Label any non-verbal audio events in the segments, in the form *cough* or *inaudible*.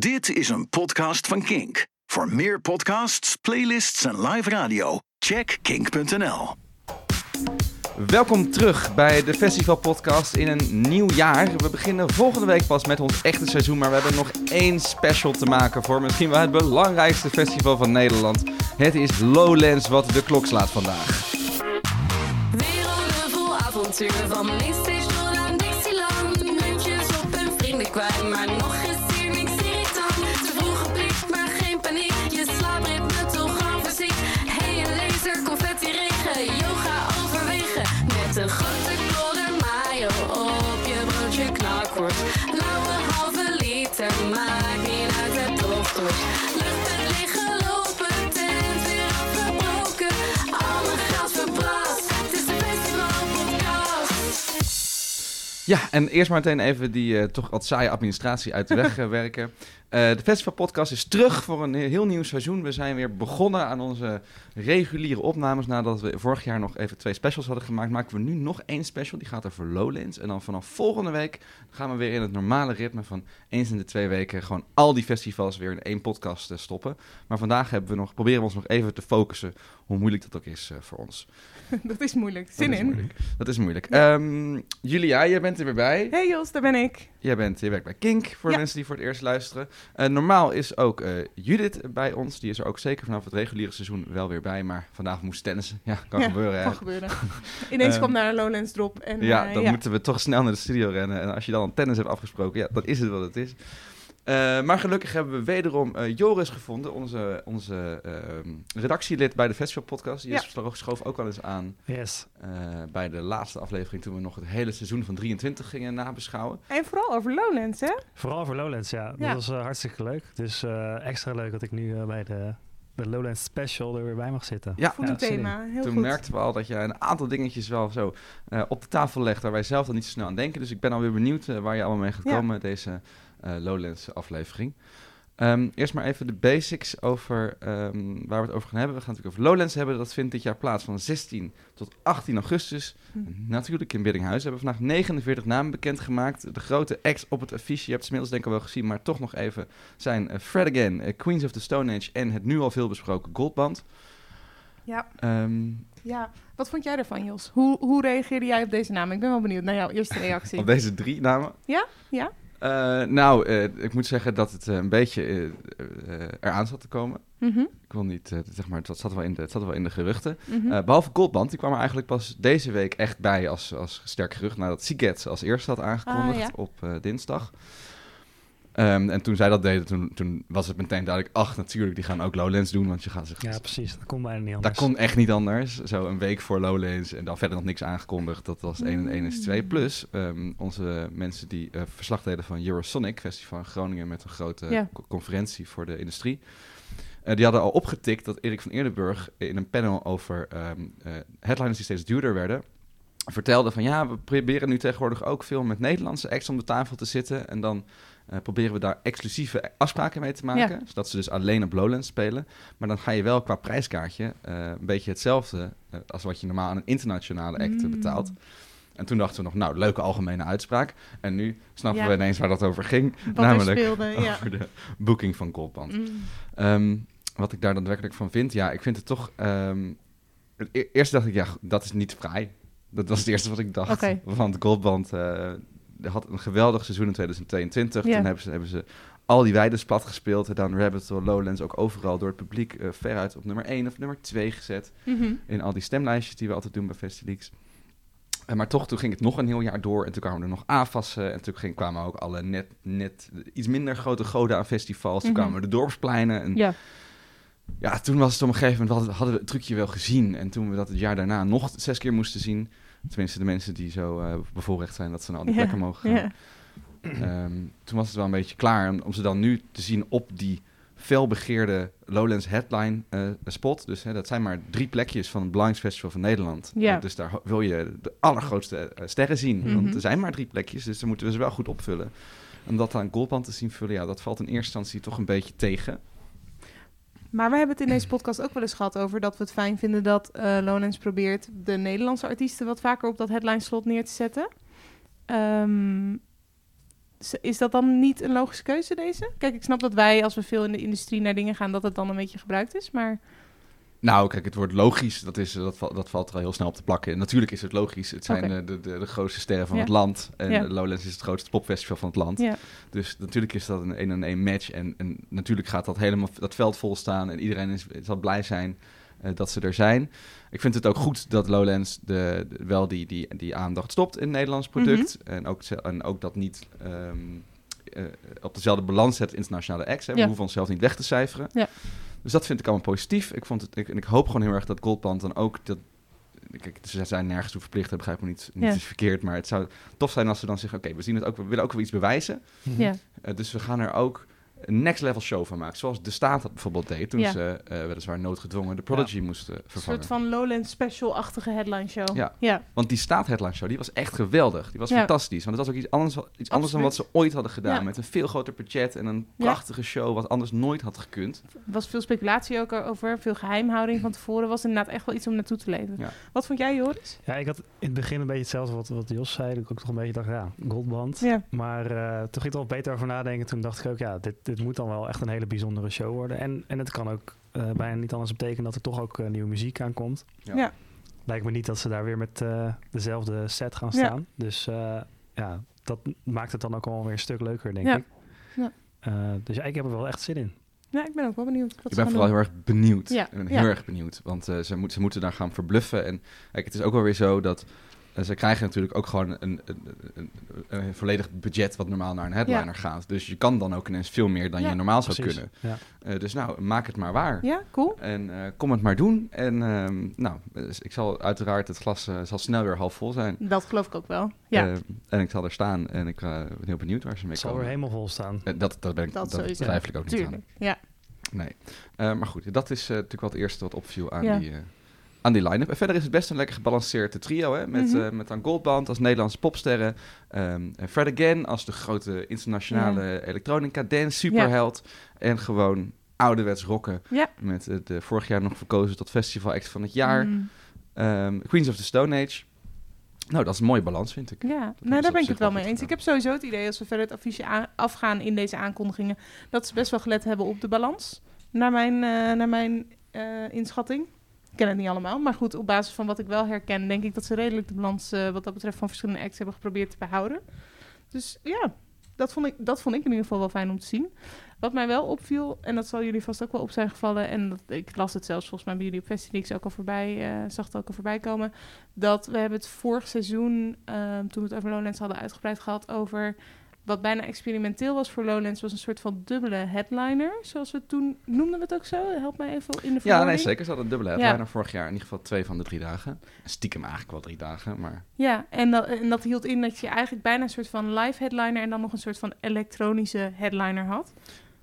Dit is een podcast van Kink. Voor meer podcasts, playlists en live radio, check kink.nl. Welkom terug bij de Festival Podcast in een nieuw jaar. We beginnen volgende week pas met ons echte seizoen, maar we hebben nog één special te maken voor misschien wel het belangrijkste festival van Nederland. Het is Lowlands wat de klok slaat vandaag. Werelden vol avontuur van Mainstation aan Dixieland. Muntjes op en vrienden kwijt, maar Ja, en eerst maar meteen even die eh, toch wat saaie administratie uit de weg eh, werken. Eh, de Festival Podcast is terug voor een heel nieuw seizoen. We zijn weer begonnen aan onze reguliere opnames. Nadat we vorig jaar nog even twee specials hadden gemaakt, maken we nu nog één special. Die gaat over Lowlands. En dan vanaf volgende week gaan we weer in het normale ritme van eens in de twee weken gewoon al die festivals weer in één podcast stoppen. Maar vandaag hebben we nog, proberen we ons nog even te focussen hoe moeilijk dat ook is voor ons. *laughs* Dat is moeilijk. Dat Zin is in. moeilijk. Dat is moeilijk. Ehm, Julia, jij bent er weer bij. Hey Jos, daar ben ik. Jij bent, je werkt bij Kink, voor Ja. mensen die voor het eerst luisteren. Eh, normaal is ook eh, Judith bij ons. Die is er ook zeker vanaf het reguliere seizoen wel weer bij. Maar vandaag moest tennissen. *laughs* Ja, kan Ja, gebeuren. hè. Kan gebeuren. Ineens Ehm, kwam daar een Lowlands drop. En, Ja, eh, dan moeten we toch snel naar de studio rennen. En als je dan een tennis hebt afgesproken, ja, dan is het wat het is. Eh, maar gelukkig hebben we wederom eh, Joris gevonden, onze, onze ehm, redactielid bij de Festival Podcast. Die Ja. is schoof ook wel eens aan Yes. eh, bij de laatste aflevering toen we nog het hele seizoen van 23 gingen nabeschouwen. En vooral over Lowlands, hè? Vooral voor Lowlands, ja. Ja. Dat was hartstikke leuk. Dus eh, extra leuk dat ik nu eh, bij de, de Lowlands Special er weer bij mag zitten. Ja, Goed Ja, thema. Heel toen goed. merkten we al dat je een aantal dingetjes wel zo eh, op de tafel legt waar wij zelf dan niet zo snel aan denken. Dus ik ben alweer benieuwd waar je allemaal mee gaat Ja. komen deze Lowlands aflevering. Ehm, eerst maar even de basics over ehm, waar we het over gaan hebben. We gaan natuurlijk over Lowlands hebben. Dat vindt dit jaar plaats van 16 tot 18 augustus. Hm. Natuurlijk in Biddinghuis. We hebben vandaag 49 namen bekendgemaakt. De grote acts op het affiche, je hebt ze inmiddels denk ik al wel gezien, maar toch nog even, zijn eh, Fred Again, eh, Queens of the Stone Age en het nu al veel besproken Goldband. Ja, Ehm, ja. Wat vond jij ervan, Jos? Hoe, hoe reageerde jij op deze naam? Ik ben wel benieuwd naar jouw eerste reactie. *laughs* Op deze drie namen? Ja? Ja? Eh, nou, eh, ik moet zeggen dat het eh, een beetje eraan zat te komen. Mhm, Ik wil niet, zeg maar, het zat, wel in de, het zat wel in de geruchten. mhm. Eh, behalve Goldband, die kwam er eigenlijk pas deze week echt bij als, als sterk gerucht. Nadat Seagate als eerste had aangekondigd Ah, ja. op dinsdag. Ehm, en toen zij dat deden, toen, toen was het meteen duidelijk... ach, natuurlijk, die gaan ook Lowlands doen, want je gaat zich... Ja, precies. Dat kon bijna niet Dat anders. kon echt niet anders. Zo een week voor Lowlands en dan verder nog niks aangekondigd. Dat was 1 en 1 is 2. Mm. Plus ehm, onze mensen die eh, verslag deden van Eurosonic, Festival in Groningen met een grote Ja. co- conferentie voor de industrie. Eh, die hadden al opgetikt dat Erik van Eerdenburg in een panel over ehm, eh, headliners die steeds duurder werden, vertelde van ja, we proberen nu tegenwoordig ook veel met Nederlandse acts om de tafel te zitten. En dan eh, proberen we daar exclusieve afspraken mee te maken. Ja. Zodat ze dus alleen op Lowlands spelen. Maar dan ga je wel qua prijskaartje eh, een beetje hetzelfde eh, als wat je normaal aan een internationale act Mm. betaalt. En toen dachten we nog, nou, leuke algemene uitspraak. En nu snappen Ja. we ineens waar dat over ging. Wat namelijk speelde, *laughs* ja. over de boeking van Goldband. Mm. Ehm, wat ik daar daadwerkelijk van vind, ja, ik vind het toch... ehm, e- eerst dacht ik, ja, dat is niet vrij. Dat was het eerste wat ik dacht. Oké. Want Goldband had een geweldig seizoen in 2022. Ja. Toen hebben ze, hebben ze al die weides plat gespeeld. En dan Rabbit Hole, Lowlands ook overal door het publiek eh, veruit op nummer 1 of nummer 2 gezet. Mhm. In al die stemlijstjes die we altijd doen bij Festileaks. Eh, maar toch, toen ging het nog een heel jaar door. En toen kwamen er nog AFAS'en. En toen ging, kwamen ook alle net, net iets minder grote goden aan festivals. Toen Mhm. kwamen de dorpspleinen. En Ja. ja, toen was het op een gegeven moment, hadden we het trucje wel gezien. En toen we dat het jaar daarna nog zes keer moesten zien. Tenminste, de mensen die zo eh bevoorrecht zijn dat ze naar Ja, plekken mogen gaan. Ehm, toen was het wel een beetje klaar. En om ze dan nu te zien op die felbegeerde Lowlands headline eh, spot. Dus hè, dat zijn maar drie plekjes van het belangrijkste festival van Nederland. Ja. Dus daar wil je de allergrootste eh, sterren zien. Mhm. Want er zijn maar drie plekjes, dus dan moeten we ze wel goed opvullen. Om dat aan Goldband te zien vullen, ja, dat valt in eerste instantie toch een beetje tegen. Maar we hebben het in deze podcast ook wel eens gehad over dat we het fijn vinden dat eh Lowlands probeert de Nederlandse artiesten wat vaker op dat headline slot neer te zetten. Ehm, Is dat dan niet een logische keuze, deze? Kijk, ik snap dat wij, als we veel in de industrie naar dingen gaan, dat het dan een beetje gebruikt is. Maar Nou, kijk, het woord logisch, dat, is, dat, dat valt er al heel snel op te plakken. En natuurlijk is het logisch. Het zijn eh, de, de, de grootste sterren van Ja. het land. En Ja. Lowlands is het grootste popfestival van het land. ja, Dus natuurlijk is dat een 1 en 1 match. En, en natuurlijk gaat dat helemaal dat veld vol staan. En iedereen is, zal blij zijn eh, dat ze er zijn. Ik vind het ook goed dat Lowlands de, de- wel die, die, die aandacht stopt in het Nederlands product. en, ook, en ook dat niet ehm, eh, op dezelfde balans zet internationale acts. Hè. We hoeven onszelf niet weg te cijferen. Ja. Dus dat vind ik allemaal positief. Ik, vond het, ik, en ik hoop gewoon heel erg dat Goldband dan ook... Dat, Kijk, ze zijn nergens toe verplicht, dat begrijp ik me niet, niet Ja. is verkeerd. Maar het zou tof zijn als ze dan zeggen: Oké, we zien het ook, we willen ook wel iets bewijzen. ja. Eh, dus we gaan er ook een next level show van maken. Zoals de staat dat bijvoorbeeld deed toen Ja. ze eh, weliswaar noodgedwongen de Prodigy moesten Een vervangen. soort van Lowland special-achtige headline show. Ja. ja. Want die staat headline show, die was echt geweldig. Die was Ja. fantastisch. Want het was ook iets anders, iets anders dan wat ze ooit hadden gedaan. Ja. Met een veel groter budget en een Ja. prachtige show wat anders nooit had gekund. Er was veel speculatie ook over, veel geheimhouding van tevoren. was inderdaad echt wel iets om naartoe te leven. Ja. Wat vond jij, Joris? Ja, ik had in het begin een beetje hetzelfde wat, wat Jos zei. Dat ik ook toch een beetje dacht, ja, goldband. Ja. Maar eh, toen ging ik er wel beter over nadenken. Toen dacht ik ook, ja, dit, dit moet dan wel echt een hele bijzondere show worden. En, en het kan ook eh, bijna niet anders betekenen dat er toch ook eh, nieuwe muziek aankomt. Ja. Ja. Lijkt me niet dat ze daar weer met eh, dezelfde set gaan Ja. staan. Dus eh, ja, dat maakt het dan ook wel weer een stuk leuker, denk Ja. ik. Ja. Eh, dus ja, ik heb er wel echt zin in. Ja, ik ben ook wel benieuwd. Wat Ik ben vooral doen. heel erg benieuwd. Ja. Ik ben Ja. heel erg benieuwd. Want eh, ze, moet, ze moeten daar gaan verbluffen. En kijk, het is ook wel weer zo dat... ze krijgen natuurlijk ook gewoon een, een, een, een volledig budget wat normaal naar een headliner gaat. Dus je kan dan ook ineens veel meer dan Ja, je normaal zou Precies. kunnen. Ja. Eh, dus nou, maak het maar waar. Ja, cool. En eh, kom het maar doen. En ehm, nou, dus ik zal uiteraard, het glas eh, zal snel weer half vol zijn. Dat geloof ik ook wel. Ja, Eh, en ik zal er staan en ik eh, ben heel benieuwd waar ze mee Het zal weer komen. helemaal vol staan. Dat, dat, ben ik, Dat dat, twijfel ik ook niet aan. tuurlijk. Ja. Nee. Eh, maar goed, dat is eh, natuurlijk wel het eerste wat opviel aan Ja. die, eh, aan die line-up. En verder is het best een lekker gebalanceerd trio, hè? Met, Mhm. eh, met dan Goldband als Nederlandse popsterren. en Fred Again als de grote internationale elektronica dance superheld. En gewoon ouderwets rocken. Ja. Met eh, de vorig jaar nog verkozen tot festival act van het jaar. Mm, Ehm, Queens of the Stone Age. Nou, dat is een mooie balans, vind ik. ja, nou, daar ben ik het wel mee eens. Ik heb sowieso het idee, als we verder het affiche aan- afgaan in deze aankondigingen, dat ze best wel gelet hebben op de balans. Naar mijn, eh, naar mijn inschatting. Ken het niet allemaal, maar goed, op basis van wat ik wel herken, denk ik dat ze redelijk de balans eh, wat dat betreft van verschillende acts hebben geprobeerd te behouden. Dus ja, dat vond, ik, dat vond ik in ieder geval wel fijn om te zien. Wat mij wel opviel, en dat zal jullie vast ook wel op zijn gevallen, en dat, ik las het zelfs volgens mij bij jullie op Festivix ook al voorbij, eh, zag het ook al voorbij komen, dat we hebben het vorig seizoen, ehm, toen we het over Lowlands hadden uitgebreid gehad, over wat bijna experimenteel was voor Lowlands, was een soort van dubbele headliner, zoals we toen noemden we het ook zo. Help mij even in de Ja, verwoording. nee, zeker. Ze hadden een dubbele Ja. headliner vorig jaar. In ieder geval twee van de drie dagen. Stiekem eigenlijk wel drie dagen, maar... Ja, en dat, en dat hield in dat je eigenlijk bijna een soort van live headliner en dan nog een soort van elektronische headliner had.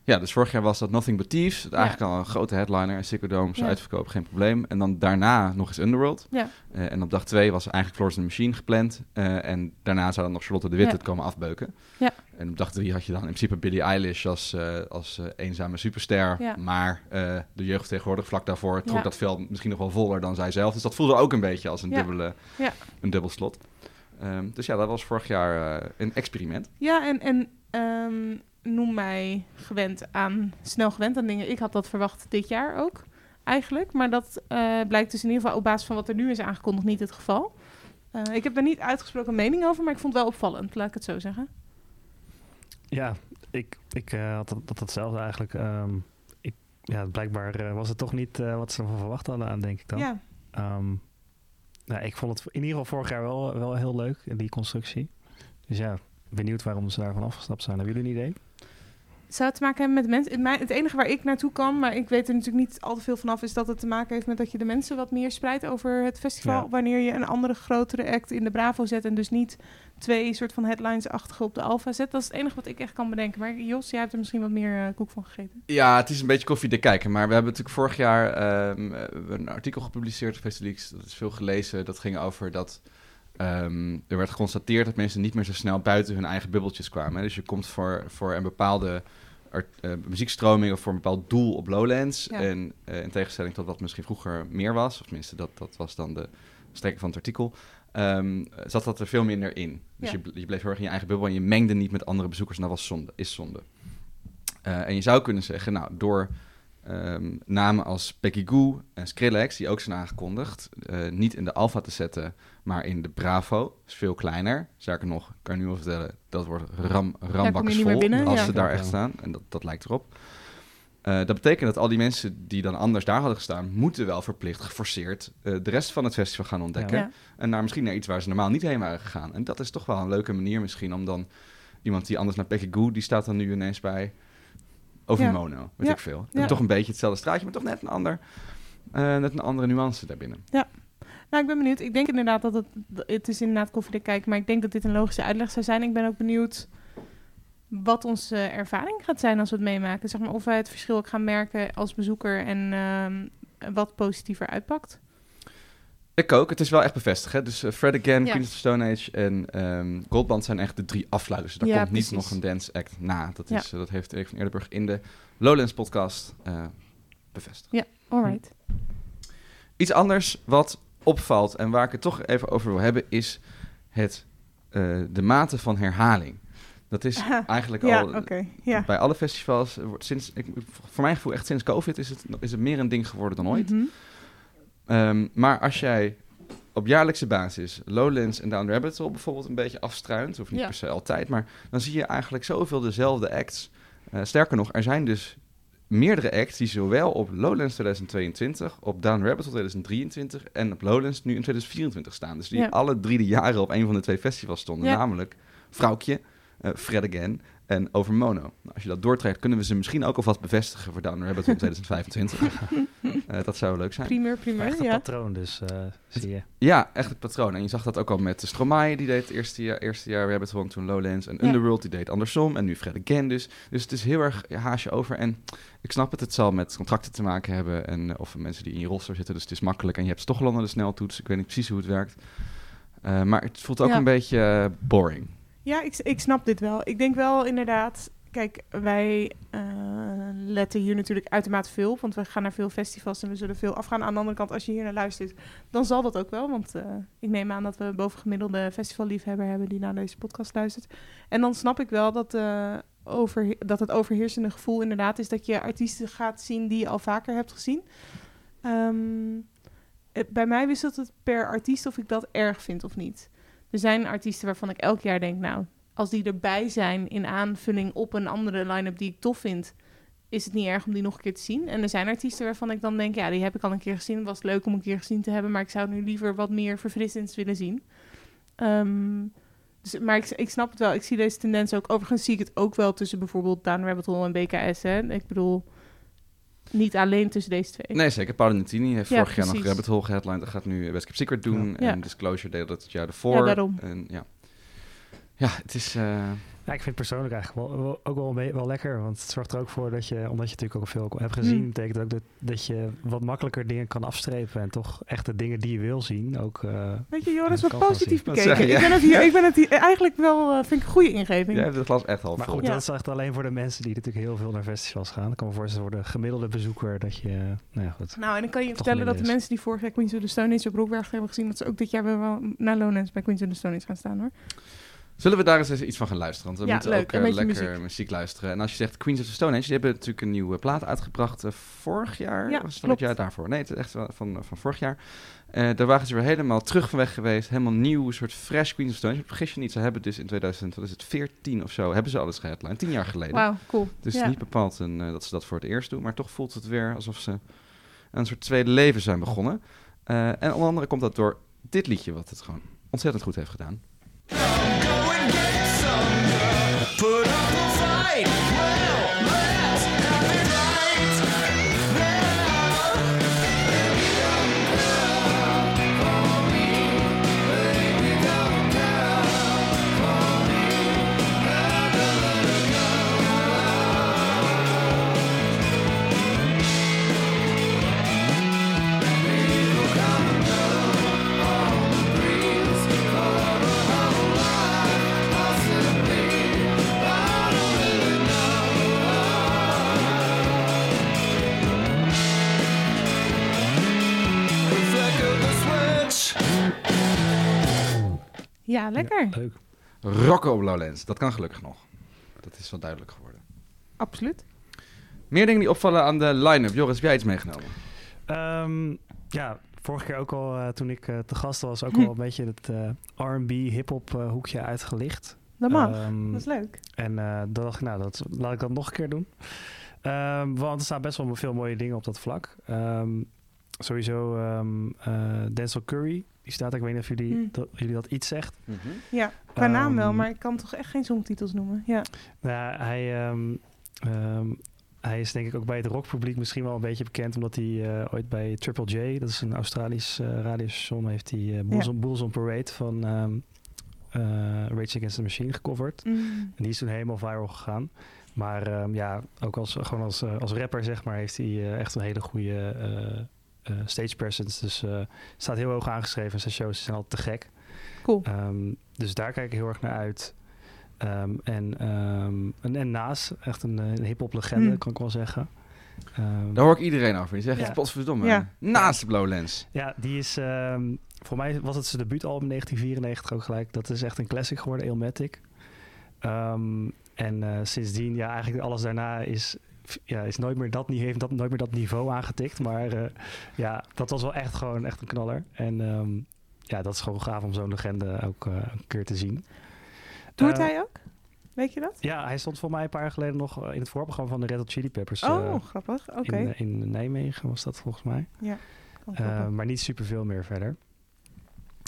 Ja, dus vorig jaar was dat Nothing But Thieves. Het Eigenlijk al een grote headliner. Ziggo Dome, Ja. uitverkoop, geen probleem. En dan daarna nog eens Underworld. Ja. Eh, en op dag twee was eigenlijk Florence and the Machine gepland. Eh, en daarna zou dan nog Charlotte de Witte Ja. het komen afbeuken. Ja. En op dag drie had je dan in principe Billie Eilish als, eh, als eenzame superster. Ja. Maar de jeugd tegenwoordig vlak daarvoor trok Ja. dat veld misschien nog wel voller dan zij zelf. Dus dat voelde ook een beetje als een, Ja. dubbele, Ja. een dubbel slot. Ehm, dus ja, dat was vorig jaar een experiment. Ja, en, en ehm, noem mij gewend aan, snel gewend aan dingen. Ik had dat verwacht dit jaar ook, eigenlijk. Maar dat eh, blijkt dus in ieder geval op basis van wat er nu is aangekondigd niet het geval. Eh, ik heb daar niet uitgesproken mening over, maar ik vond het wel opvallend, laat ik het zo zeggen. Ja, ik, ik eh, had dat, dat hetzelfde eigenlijk. Ehm, ik, ja, blijkbaar was het toch niet wat ze ervan verwacht hadden aan, denk ik dan. Ja, Ehm, nou, ik vond het in ieder geval vorig jaar wel, wel heel leuk, die constructie. Dus ja, benieuwd waarom ze daarvan afgestapt zijn. Hebben jullie een idee? Zou het te maken hebben met mensen? Het, enige waar ik naartoe kan, maar ik weet er natuurlijk niet al te veel vanaf, is dat het te maken heeft met dat je de mensen wat meer spreidt over het festival. Ja. Wanneer je een andere grotere act in de Bravo zet en dus niet twee soort van headlines-achtige op de Alpha zet. Dat is het enige wat ik echt kan bedenken. Maar Jos, jij hebt er misschien wat meer eh, koek van gegeten. Ja, het is een beetje koffie te kijken. Maar we hebben natuurlijk vorig jaar ehm, eh, een artikel gepubliceerd op Festileaks. Dat is veel gelezen. Dat ging over dat ehm, er werd geconstateerd dat mensen niet meer zo snel buiten hun eigen bubbeltjes kwamen. hè. Dus je komt voor, voor een bepaalde art- eh, muziekstroming of voor een bepaald doel op Lowlands. Ja. En eh, in tegenstelling tot wat misschien vroeger meer was, of tenminste dat, dat was dan de strekking van het artikel, ehm, zat dat er veel minder in. Dus Ja. je, je bleef heel erg in je eigen bubbel en je mengde niet met andere bezoekers. En dat was zonde, is zonde. Eh, en je zou kunnen zeggen, nou, door ehm, namen als Becky Goo en Skrillex, die ook zijn aangekondigd, eh, niet in de alfa te zetten, maar in de Bravo. is veel kleiner. Sterker nog, kan ik nu al vertellen, dat wordt ram, rambaksvol binnen, als ja. ze daar Ja. echt staan. En dat, dat lijkt erop. Eh, dat betekent dat al die mensen die dan anders daar hadden gestaan, moeten wel verplicht, geforceerd, eh, de rest van het festival gaan ontdekken. Ja. En naar misschien naar iets waar ze normaal niet heen waren gegaan. En dat is toch wel een leuke manier misschien om dan iemand die anders naar Peggy Goo, die staat dan nu ineens bij Ovimono, weet Ja. ik veel. Ja. Toch een beetje hetzelfde straatje, maar toch net een ander, eh, net een andere nuance daarbinnen. Nou, ik ben benieuwd. Ik denk inderdaad dat het... Het is inderdaad koffiedik kijken, maar ik denk dat dit een logische uitleg zou zijn. Ik ben ook benieuwd wat onze ervaring gaat zijn als we het meemaken. Zeg maar of wij het verschil ook gaan merken als bezoeker en ehm, wat positiever uitpakt. Ik ook, het is wel echt bevestigd. Hè? Dus eh, Fred Again, Ja. Queens of the Stone Age en ehm Goldband zijn echt de drie afsluiters. Daar Ja, komt niet nog een dance act na. Dat, Ja. is, eh, dat heeft Erik van Eerdenburg in de Lowlands podcast eh, bevestigd. Alright. Iets anders wat opvalt en waar ik het toch even over wil hebben, is het, de mate van herhaling. Dat is eigenlijk Ja, al. Ja. bij alle festivals, sinds, ik, voor mijn gevoel echt sinds COVID is het, is het meer een ding geworden dan ooit. Mhm. Ehm, maar als jij op jaarlijkse basis Lowlands en Down Rabbit Hole bijvoorbeeld een beetje afstruint, of niet Ja. per se altijd, maar dan zie je eigenlijk zoveel dezelfde acts. Eh, sterker nog, er zijn dus meerdere acts die zowel op Lowlands 2022, op Down Rabbit Hole 2023 en op Lowlands nu in 2024 staan. Dus die Ja. alle drie de jaren op een van de twee festivals stonden, Ja. namelijk Vrouwtje, eh Fred Again en Over Mono. Nou, als je dat doortrekt, kunnen we ze misschien ook alvast bevestigen voor Down Rabbit Hole 2025. Eh, dat zou leuk zijn. Primeur, primeur, Echt een ja. patroon dus, eh, zie je. Ja, echt het patroon. En je zag dat ook al met de Stromae, die deed het eerste jaar, eerste jaar Rabbit Hole, en toen Lowlands. En Ja. Underworld, die deed andersom. En nu Fred Again dus. Dus het is heel erg ja, haasje over. En ik snap het, het zal met contracten te maken hebben. En, eh, of mensen die in je roster zitten. Dus het is makkelijk. En je hebt toch al onder de sneltoets. Ik weet niet precies hoe het werkt. Eh, maar het voelt ook Ja. een beetje boring. Ja, ik, ik snap dit wel. Ik denk wel inderdaad... Kijk, wij eh, letten hier natuurlijk uitermate veel op. Want we gaan naar veel festivals en we zullen veel afgaan. Aan de andere kant, als je hier naar luistert, dan zal dat ook wel. Want eh, ik neem aan dat we bovengemiddelde festivalliefhebber hebben die naar deze podcast luistert. En dan snap ik wel dat, eh, over, dat het overheersende gevoel inderdaad is dat je artiesten gaat zien die je al vaker hebt gezien. Ehm, bij mij wisselt het per artiest of ik dat erg vind of niet. Er zijn artiesten waarvan ik elk jaar denk, nou, als die erbij zijn in aanvulling op een andere line-up die ik tof vind, is het niet erg om die nog een keer te zien. En er zijn artiesten waarvan ik dan denk, ja, die heb ik al een keer gezien. Was leuk om een keer gezien te hebben, maar ik zou nu liever wat meer verfrissends willen zien. Ehm, dus, maar ik, snap het wel. Ik zie deze tendens ook. Overigens zie ik het ook wel tussen bijvoorbeeld Down Rabbit Hole en BKS. Hè. Ik bedoel, niet alleen tussen deze twee. Nee, zeker. Paolo Nutini heeft Ja, vorig jaar nog. Rabbit Hole geheadlined. Dat gaat nu Best Kept Secret doen. Ja. En Disclosure deed dat het jaar ervoor. Ja, daarom. En, ja. ja, het is... eh, Ja, ik vind het persoonlijk eigenlijk wel, wel- ook wel, wel lekker. Want het zorgt er ook voor dat je, omdat je natuurlijk ook veel hebt gezien, Hmm. betekent ook dat, dat je wat makkelijker dingen kan afstrepen. En toch echt de dingen die je wil zien ook. eh, Weet je, Joris, Ja, wat positief bekeken. Ik ben het hier, ik ben het hier eigenlijk wel, eh, vind ik een goede ingeving. hebt het glas echt half maar goed, Ja. dat is echt alleen voor de mensen die natuurlijk heel veel naar festivals gaan. Ik kan me voorstellen voor de gemiddelde bezoeker dat je, nou ja goed. Nou, en dan kan je vertellen dat de is. mensen die vorig jaar Queens of the Stone Age op Rockberg hebben gezien, dat ze ook dit jaar weer wel naar Lowlands bij Queens of the Stone Age gaan staan, hoor. Zullen we daar eens iets van gaan luisteren? Want we Ja, moeten leuk. ook eh, lekker muziek. muziek. luisteren. En als je zegt Queens of the Stone Age, die hebben natuurlijk een nieuwe plaat uitgebracht eh, vorig jaar. Ja, was het klopt. jaar daarvoor? Nee, het is echt van, van vorig jaar. Eh daar waren ze weer helemaal terug van weg geweest. Helemaal nieuw, een soort fresh Queens of the Stone Age. Vergis je niet, ze hebben dus in 2014 of zo, hebben ze alles geheadlined. Tien jaar geleden. Wauw, cool. Dus ja. niet bepaald een, eh, dat ze dat voor het eerst doen, maar toch voelt het weer alsof ze een soort tweede leven zijn begonnen. Eh, en onder andere komt dat door dit liedje, wat het gewoon ontzettend goed heeft gedaan. love. Ja, lekker. Leuk. Rocken op Lowlands. Dat kan gelukkig nog. Dat is wel duidelijk geworden. Absoluut. Meer dingen die opvallen aan de line-up. Joris, heb jij iets meegenomen? Ehm, ja, vorige keer ook al, eh, toen ik eh, te gast was, ook Hm. al een beetje het eh, R&B, hip-hop eh, hoekje uitgelicht. Dat mag. Ehm, dat is leuk. En eh dan dacht ik, nou, dat, laat ik dat nog een keer doen. Ehm, want er staan best wel veel mooie dingen op dat vlak. Ehm, sowieso ehm eh, Denzel Curry, die staat, ik weet niet of jullie, Hm. dat, jullie dat iets zegt. Ja, qua naam wel, Ehm, maar ik kan toch echt geen songtitels noemen. Ja. Nou, hij, ehm, ehm, hij is denk ik ook bij het rockpubliek misschien wel een beetje bekend, omdat hij eh, ooit bij Triple J, dat is een Australisch eh, radiostation, heeft hij eh, Bulls, Ja. on, Bulls on Parade van ehm eh, Rage Against the Machine gecoverd. Mm. En die is toen helemaal viral gegaan. Maar ehm, ja, ook als, gewoon als, als rapper zeg maar, heeft hij eh, echt een hele goede stage presence. Dus eh, staat heel hoog aangeschreven. Zijn shows zijn altijd te gek. Cool. Ehm, dus daar kijk ik heel erg naar uit. Ehm, en, ehm, en, en naast, echt een, eh, een hip-hop legende, Hmm. kan ik wel zeggen. Ehm, Daar hoor ik iedereen over. Die zegt, Ja. potverdomme. Ja. Naast de Lowlands. ja, die is, ehm, voor mij was het zijn debuutalbum 1994 ook gelijk. Dat is echt een classic geworden, Illmatic. Ehm, en eh, sindsdien, ja, eigenlijk alles daarna is, ja, is nooit meer dat, heeft dat, nooit meer dat niveau aangetikt. Maar eh, ja, dat was wel echt gewoon echt een knaller. En ehm, ja, dat is gewoon gaaf om zo'n legende ook eh, een keer te zien. Toert Eh, hij ook? Weet je dat? Ja, hij stond voor mij een paar jaar geleden nog in het voorprogramma van de Red Hot Chili Peppers. oh, grappig. Oké. in, in Nijmegen was dat volgens mij. Kloppen. maar niet superveel meer verder.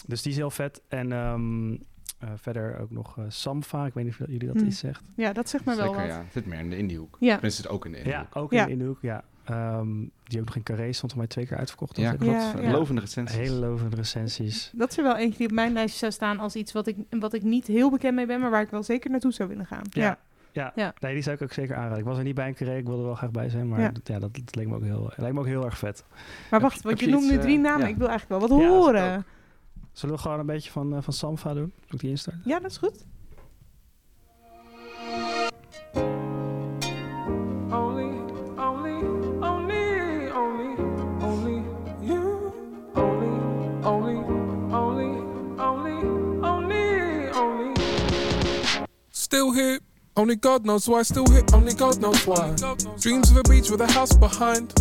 Dus die is heel vet. En ehm, eh, verder ook nog eh, Samfa. Ik weet niet of jullie dat Hmm. iets zegt. ja, dat zegt me wel Zeker, wat. ja. Zit meer in de indiehoek. Ja. Tenminste, het ook in de Ja, indiehoek. ook Ja. in, in de hoek. Ja. Ehm, die ook nog in Carré stond voor mij twee keer uitverkocht. Ja, klopt. Ja, ja. Lovende recensies. Hele lovende recensies. Dat is er wel eentje die op mijn lijstje zou staan als iets wat ik, wat ik niet heel bekend mee ben, maar waar ik wel zeker naartoe zou willen gaan. Ja. Ja. Ja, Ja. Nee, die zou ik ook zeker aanraden. Ik was er niet bij een Carré. Ik wilde er wel graag bij zijn. Maar Ja. ja. dat, dat leek, me ook heel, lijkt me ook heel erg vet. Maar wacht, want je, je noemt nu drie eh, namen. ja. Ik wil eigenlijk wel wat Ja, horen. Zullen we gewoon een beetje van, eh, van Samfa doen? Moet ik die instarten? Ja, dat is goed. Only, only, only, only, only you. Only, only, only, only, only, only. Still here, only God knows why. Still here, only God knows why. Dreams of a beach with a house behind.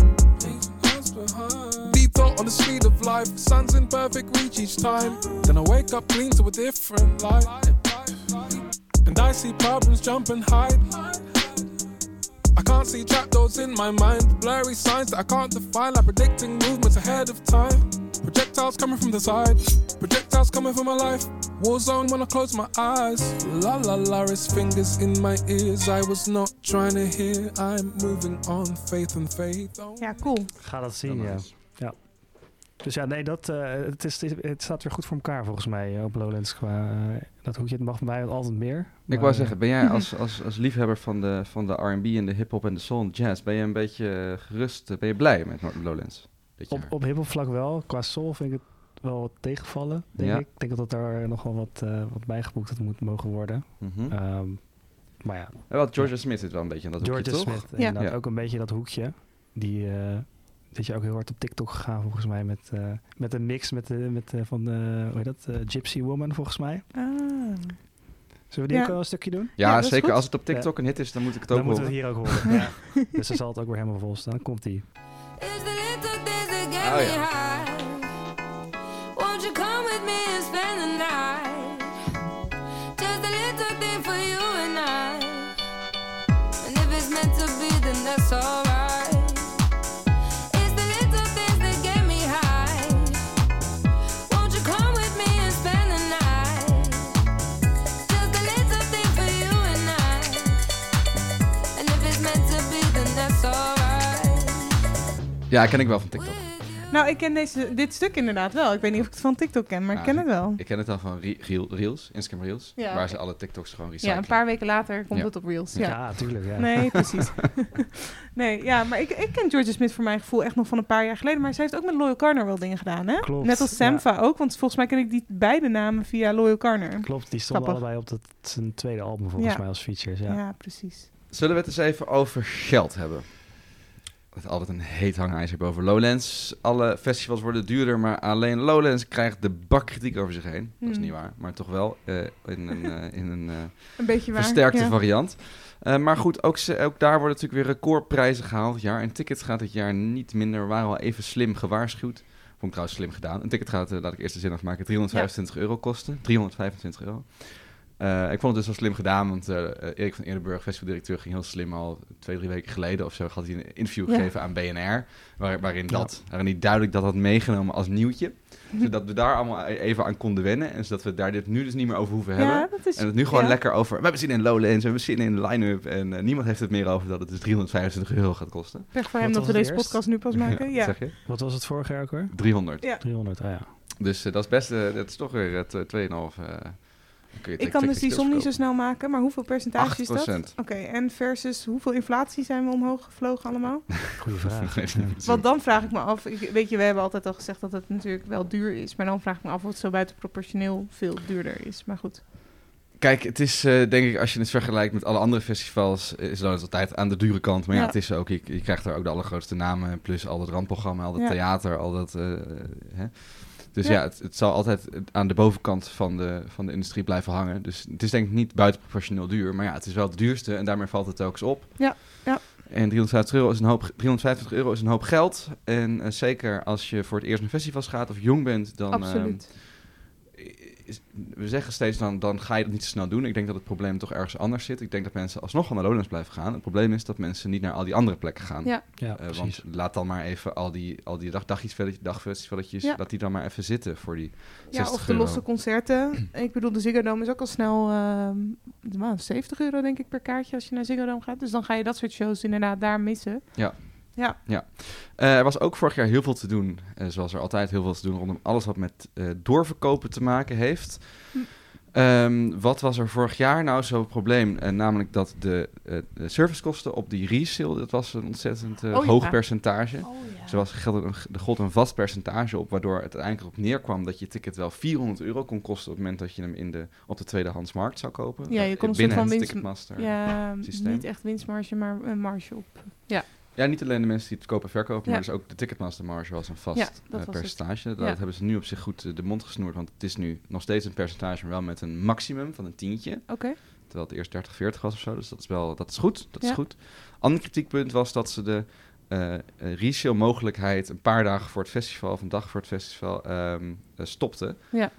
Deep thought on the speed of life. Sun's in perfect reach each time. Then I wake up clean to a different life. And I see problems jump and hide. I can't see trapdoors in my mind. Blurry signs that I can't define, like predicting movements ahead of time. Projectiles coming from the side, projectiles coming from my life. War zone when I close my eyes. La la la, his fingers in my ears. I was not trying to hear. I'm moving on, faith and faith. Ja, cool. Ga dat zien, Dan ja. Dus ja, nee, dat, eh, het, is, het staat weer goed voor elkaar volgens mij eh, op Lowlands. Qua, eh, dat hoekje het mag bij mij altijd meer. Ik wou zeggen, ben jij *laughs* als, als, als liefhebber van de, van de R&B en de hip-hop en de soul en jazz, ben je een beetje gerust, ben je blij met Lowlands? Dit Op, jaar? op hiphop vlak wel. Qua soul vind ik het wel wat tegenvallen, denk Ja. ik. Ik denk dat daar nog wel wat, eh, wat bijgeboekt had moet mogen worden. Mhm. Ehm, maar ja, Ja, wel, Georgia Smith zit wel een beetje in dat Georgia hoekje, toch? Smith, Ja. ook een beetje dat hoekje. Die uh, dat je ook heel hard op TikTok gegaan volgens mij met, uh, met een mix met de, met de, van de, hoe heet dat, uh, Gypsy Woman volgens mij. Ah. Zullen we die Ja. ook wel een stukje doen? Ja, Ja, zeker. Als het op TikTok een hit is, dan moet ik het ook Dan moeten we horen. het hier ook horen. ja. *laughs* Dus dan zal het ook weer helemaal vol staan. Dan komt die. Ja, ken ik wel van TikTok. Nou, ik ken deze, dit stuk inderdaad wel. Ik weet niet of ik het van TikTok ken, maar ik ken het wel. Ik ken het dan van Re- Reel- Reels, Instagram Reels, Ja, waar ze alle TikToks gewoon Ja, recyclen. een paar weken later komt Ja. het op Reels. Ja, Ja. tuurlijk. Ja. Nee, precies. *laughs* nee, ja, maar ik, ik ken Georgia Smith voor mijn gevoel echt nog van een paar jaar geleden. Maar ze heeft ook met Loyal Carner wel dingen gedaan, hè? Klopt, Net als Samfa ook, want volgens mij ken ik die beide namen via Loyal Carner. Klopt, die stonden Grappig. allebei op dat, zijn tweede album volgens Ja. mij als features. Ja, Ja. precies. Zullen we het eens even over geld hebben? Het is altijd een heet hangijzer boven Lowlands. Alle festivals worden duurder, maar alleen Lowlands krijgt de bak kritiek over zich heen. Dat is Hmm. niet waar, maar toch wel eh, in een, eh, in een eh, Een beetje waar. versterkte ja. variant. Maar goed, ook, ze- ook daar worden natuurlijk weer recordprijzen gehaald dit jaar. En tickets gaat dit jaar niet minder. We waren al even slim gewaarschuwd. Vond ik trouwens slim gedaan. Een ticket gaat, laat ik eerst de zin afmaken, 325 euro kosten. 325 euro. Eh, ik vond het dus wel slim gedaan, want eh, eh, Erik van Eerdenburg, festivaldirecteur, ging heel slim al twee, drie weken geleden of zo, had hij een interview Ja. gegeven aan BNR, waar, waarin, dat, waarin hij duidelijk dat had meegenomen als nieuwtje. zodat we daar allemaal e- even aan konden wennen en zodat we daar dit nu dus niet meer over hoeven hebben. Ja, dat is... En het nu gewoon ja. lekker over. We hebben zin in Lowlands, we hebben zin in de line-up. En niemand heeft het meer over dat het dus 325 euro gaat kosten. Pech voor hem dat we deze eerst? podcast nu pas maken. Wat Ja. zeg je? Wat was het vorig jaar ook weer? 300. Ja. 300, ah ja. Dus dat is best, dat is toch weer het 2,5. Ik kan dus die som niet zo snel maken, maar hoeveel percentage is dat? 8%. Oké, en versus hoeveel inflatie zijn we omhoog gevlogen allemaal? *laughs* Goeie *laughs* vraag. Ja. Want dan vraag ik me af, ik, weet je, we hebben altijd al gezegd dat het natuurlijk wel duur is, maar dan vraag ik me af of het zo buitenproportioneel veel duurder is. Maar goed, Kijk, het is eh, denk ik, als je het vergelijkt met alle andere festivals, eh, is dat altijd aan de dure kant. Maar ja, Ja. het is ook, je, je krijgt er ook de allergrootste namen, plus al dat randprogramma, al dat Ja. theater, al dat... eh, hè. Dus Ja. ja, het, het zal altijd aan de bovenkant van de, van de industrie blijven hangen. Dus het is denk ik niet buitenproportioneel duur, maar ja, het is wel het duurste en daarmee valt het telkens op. Ja, ja. En 350 euro is een hoop, 350 euro is een hoop geld. En eh, zeker als je voor het eerst naar festivals gaat of jong bent, dan... ehm, absoluut. is- we zeggen steeds dan, dan ga je dat niet te snel doen. Ik denk dat het probleem toch ergens anders zit. Ik denk dat mensen alsnog van de Lowlands blijven gaan. Het probleem is dat mensen niet naar al die andere plekken gaan. Ja. Ja, Eh, want laat dan maar even al die, al die dag, dagfestivaletjes, dagfestivaletjes, Ja. laat die dan maar even zitten voor die 60 Ja, of de euro. losse concerten. *clears throat* Ik bedoel, de Ziggo Dome is ook al snel ehm, nou, 70 euro denk ik per kaartje als je naar Ziggo Dome gaat. Dus dan ga je dat soort shows inderdaad daar missen. Ja. Ja, Eh, er was ook vorig jaar heel veel te doen, eh, zoals er altijd heel veel te doen rondom alles wat met eh, doorverkopen te maken heeft. Hm. Ehm, wat was er vorig jaar nou zo'n probleem? Namelijk dat de, de servicekosten op die resale, dat was een ontzettend Oh, ja. hoog percentage. Oh, ja. Er was geldt een, er gold een vast percentage op, waardoor het uiteindelijk erop neerkwam dat je ticket wel 400 euro kon kosten op het moment dat je hem in de, op de tweedehandsmarkt zou kopen. Ja, je kon een binnen van het winst- Ticketmaster. ja, systeem. niet echt winstmarge, maar een marge op. Ja, niet alleen de mensen die het kopen en verkopen, Ja. maar dus ook de Ticketmaster marge was een vast Ja, dat eh, was het. percentage. Dat Ja. hebben ze nu op zich goed eh, de mond gesnoerd, want het is nu nog steeds een percentage, maar wel met een maximum van een tientje. Oké. Terwijl het eerst 30, 40 was of zo, dus dat is wel, dat is goed. Dat is Ja. goed. Ander kritiekpunt was dat ze de eh eh, resale mogelijkheid een paar dagen voor het festival, of een dag voor het festival, ehm eh, stopten. Ja,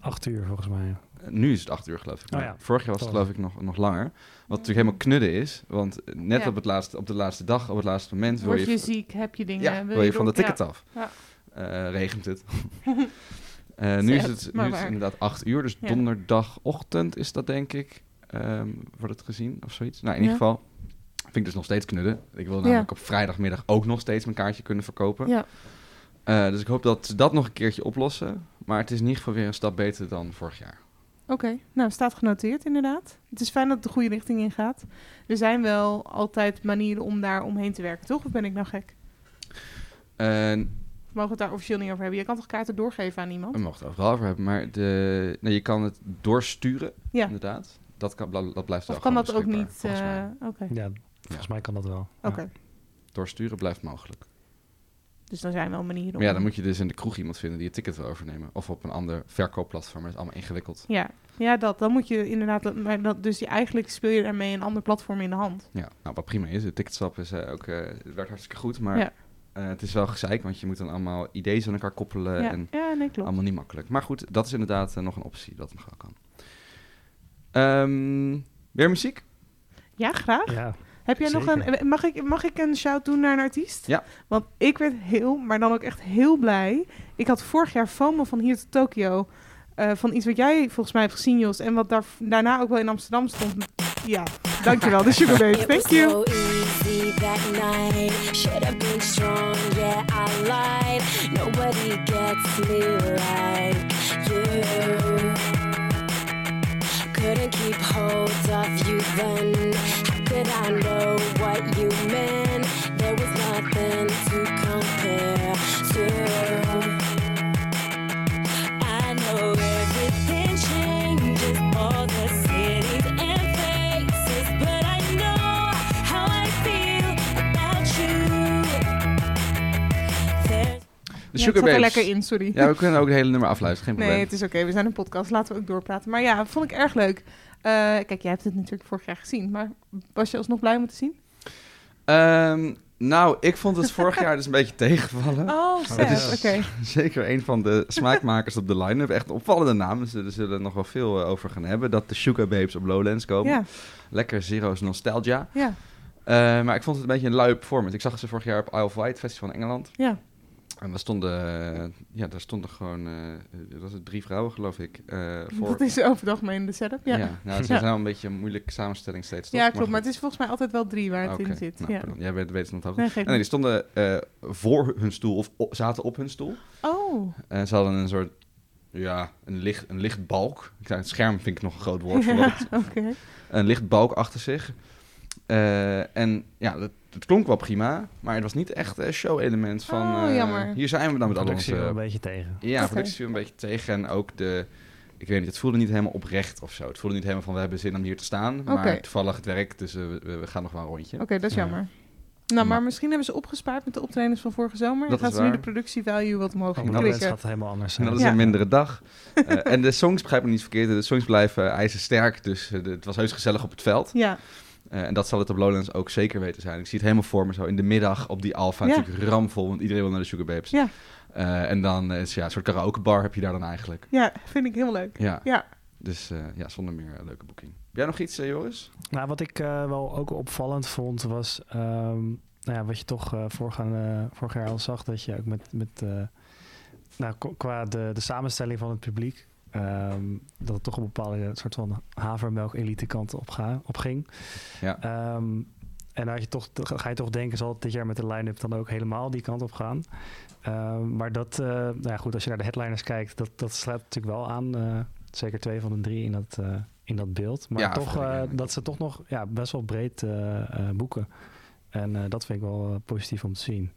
acht uur volgens mij. Nu is het acht uur, geloof ik. Oh ja. Vorig jaar was het geloof ik nog, nog langer. Wat natuurlijk helemaal knudden is. Want net Ja. op, het laatste, op de laatste dag, op het laatste moment... wil Word je je, ziek, heb je dingen, ja, wil, wil je van de ticket ja. af. Ja. Eh, regent het. *laughs* Eh, nu is het, nu is het inderdaad acht uur. Dus Ja. donderdagochtend is dat, denk ik. ehm, wordt het gezien of zoiets. Nou, in ieder geval vind ik dus nog steeds knudden. Ik wil namelijk op vrijdagmiddag ook nog steeds mijn kaartje kunnen verkopen. Ja, Eh, dus ik hoop dat ze dat nog een keertje oplossen. Maar het is in ieder geval weer een stap beter dan vorig jaar. Oké. Nou, staat genoteerd inderdaad. Het is fijn dat het de goede richting in gaat. Er zijn wel altijd manieren om daar omheen te werken, toch? Of ben ik nou gek? En We mogen het daar officieel niet over hebben. Je kan toch kaarten doorgeven aan iemand? We mogen het overal over hebben, maar de, nee, je kan het doorsturen, Ja. inderdaad. Dat, kan, dat blijft wel Of kan dat ook niet? volgens mij. eh, Oké, Ja, volgens mij kan dat wel. Ja. oké. Doorsturen blijft mogelijk. Dus dan zijn wel manieren om... Maar ja, dan moet je dus in de kroeg iemand vinden die je ticket wil overnemen. Of op een ander verkoopplatform, dat is allemaal ingewikkeld. Ja, ja dat. Dan moet je inderdaad... Maar dat, dus je, eigenlijk speel je daarmee een ander platform in de hand. Ja, nou wat prima is. De ticketswap is eh, ook, eh, het werkt hartstikke goed, maar Ja. eh, het is wel gezeik, want je moet dan allemaal ideeën aan elkaar koppelen ja. en ja, nee, klopt. allemaal niet makkelijk. Maar goed, dat is inderdaad nog een optie dat nog wel kan. Ehm, weer muziek? Ja, graag. Ja, Heb jij nog een... Mag ik, mag ik een shout doen naar een artiest? Ja. Want ik werd heel, maar dan ook echt heel blij. Ik had vorig jaar FOMO van hier tot Tokio. eh, van iets wat jij volgens mij hebt gezien, Jos. En wat daar, daarna ook wel in Amsterdam stond. Ja, dankjewel. De Sugar Babe. Thank you. so easy that night. Should have been strong, yeah, I lied. Nobody gets me like you. Couldn't keep hold of you then. Could I know what you meant? There was nothing to compare to. De Ja, Sugar er lekker in, sorry. Ja, we kunnen ook het hele nummer afluisteren, geen probleem. Nee, het is oké. We zijn een podcast. Laten we ook doorpraten. Maar ja, vond ik erg leuk. Eh, kijk, jij hebt het natuurlijk vorig jaar gezien. Maar was je alsnog blij om het te zien? Ehm, nou, ik vond het vorig jaar dus een beetje *laughs* tegenvallen. Oh, Het is-. *laughs* Zeker een van de smaakmakers op de line-up. Echt een opvallende naam. Dus er zullen er nog wel veel eh, over gaan hebben. Dat de Sugar Babes op Lowlands komen. Ja, Lekker Zero's Nostalgia. ja, Eh, maar ik vond het een beetje een lui performance. Ik zag ze vorig jaar op Isle of Wight, Festival in Engeland. ja. En daar stonden, eh, ja, daar stonden gewoon, dat was het drie vrouwen geloof ik. eh, voor. Dat is over het algemeen de setup. Ja, Ja, ja. nou, ze Ja. zijn wel een beetje een moeilijke samenstelling steeds. toch? klopt. Maar het is volgens mij altijd wel drie waar het in zit. nou, ja. pardon. Jij weet, weet het nog hoogte. Nee, die stonden voor hun stoel of op- zaten op hun stoel. Oh. En ze hadden een soort, ja, een, licht, een lichtbalk. Ik zei, het scherm vind ik nog een groot woord voor. *laughs* Ja, het- oké. een lichtbalk achter zich. En ja, dat, het klonk wel prima, maar het was niet echt een show-element van... Oh, eh, jammer. Hier zijn we dan met al productie wel onze... een beetje tegen. Ja, Oké. productie viel een beetje tegen. En ook de... Ik weet niet, het voelde niet helemaal oprecht of zo. Het voelde niet helemaal van, we hebben zin om hier te staan. Maar toevallig het werk, dus we, we gaan nog wel een rondje. Oké, dat is Ja. jammer. Nou, maar Maar- misschien hebben ze opgespaard met de optredens van vorige zomer. En Dat gaat ze nu de productievalue wat omhoog dat Lowlands klikken. gaat het helemaal anders En zijn. dat is Ja. een mindere dag. Eh, en de songs, begrijp me niet verkeerd, de songs blijven ijzersterk. Dus eh, het was heus gezellig op het veld. Ja, Eh, en dat zal het op Lowlands ook zeker weten zijn. Ik zie het helemaal voor me zo in de middag op die Alfa. Ja. Natuurlijk ramvol, want iedereen wil naar de Sugar Babes. Ja. Eh, en dan is ja, een soort karaokebar heb je daar dan eigenlijk. ja, vind ik heel leuk. Ja, Ja, dus eh, ja, zonder meer een leuke boeking. Heb jij nog iets, Joris? Nou, wat ik eh, wel ook opvallend vond, was ehm, nou ja, wat je toch eh voorgaan, eh, vorig jaar al zag, dat je ook met, met eh, nou, qua de, de samenstelling van het publiek, ehm, dat het toch een bepaalde soort van havermelk-elite kant op, ga, op ging. Ja. Ehm, en dan had je toch, ga je toch denken, zal het dit jaar met de line-up dan ook helemaal die kant op gaan? Ehm, maar dat, eh, nou ja, goed, als je naar de headliners kijkt, dat, dat sluit natuurlijk wel aan. eh, zeker twee van de drie in dat, eh, in dat beeld. Maar Ja, toch eh, dat ze toch nog ja, best wel breed eh, eh, boeken. En eh, dat vind ik wel positief om te zien.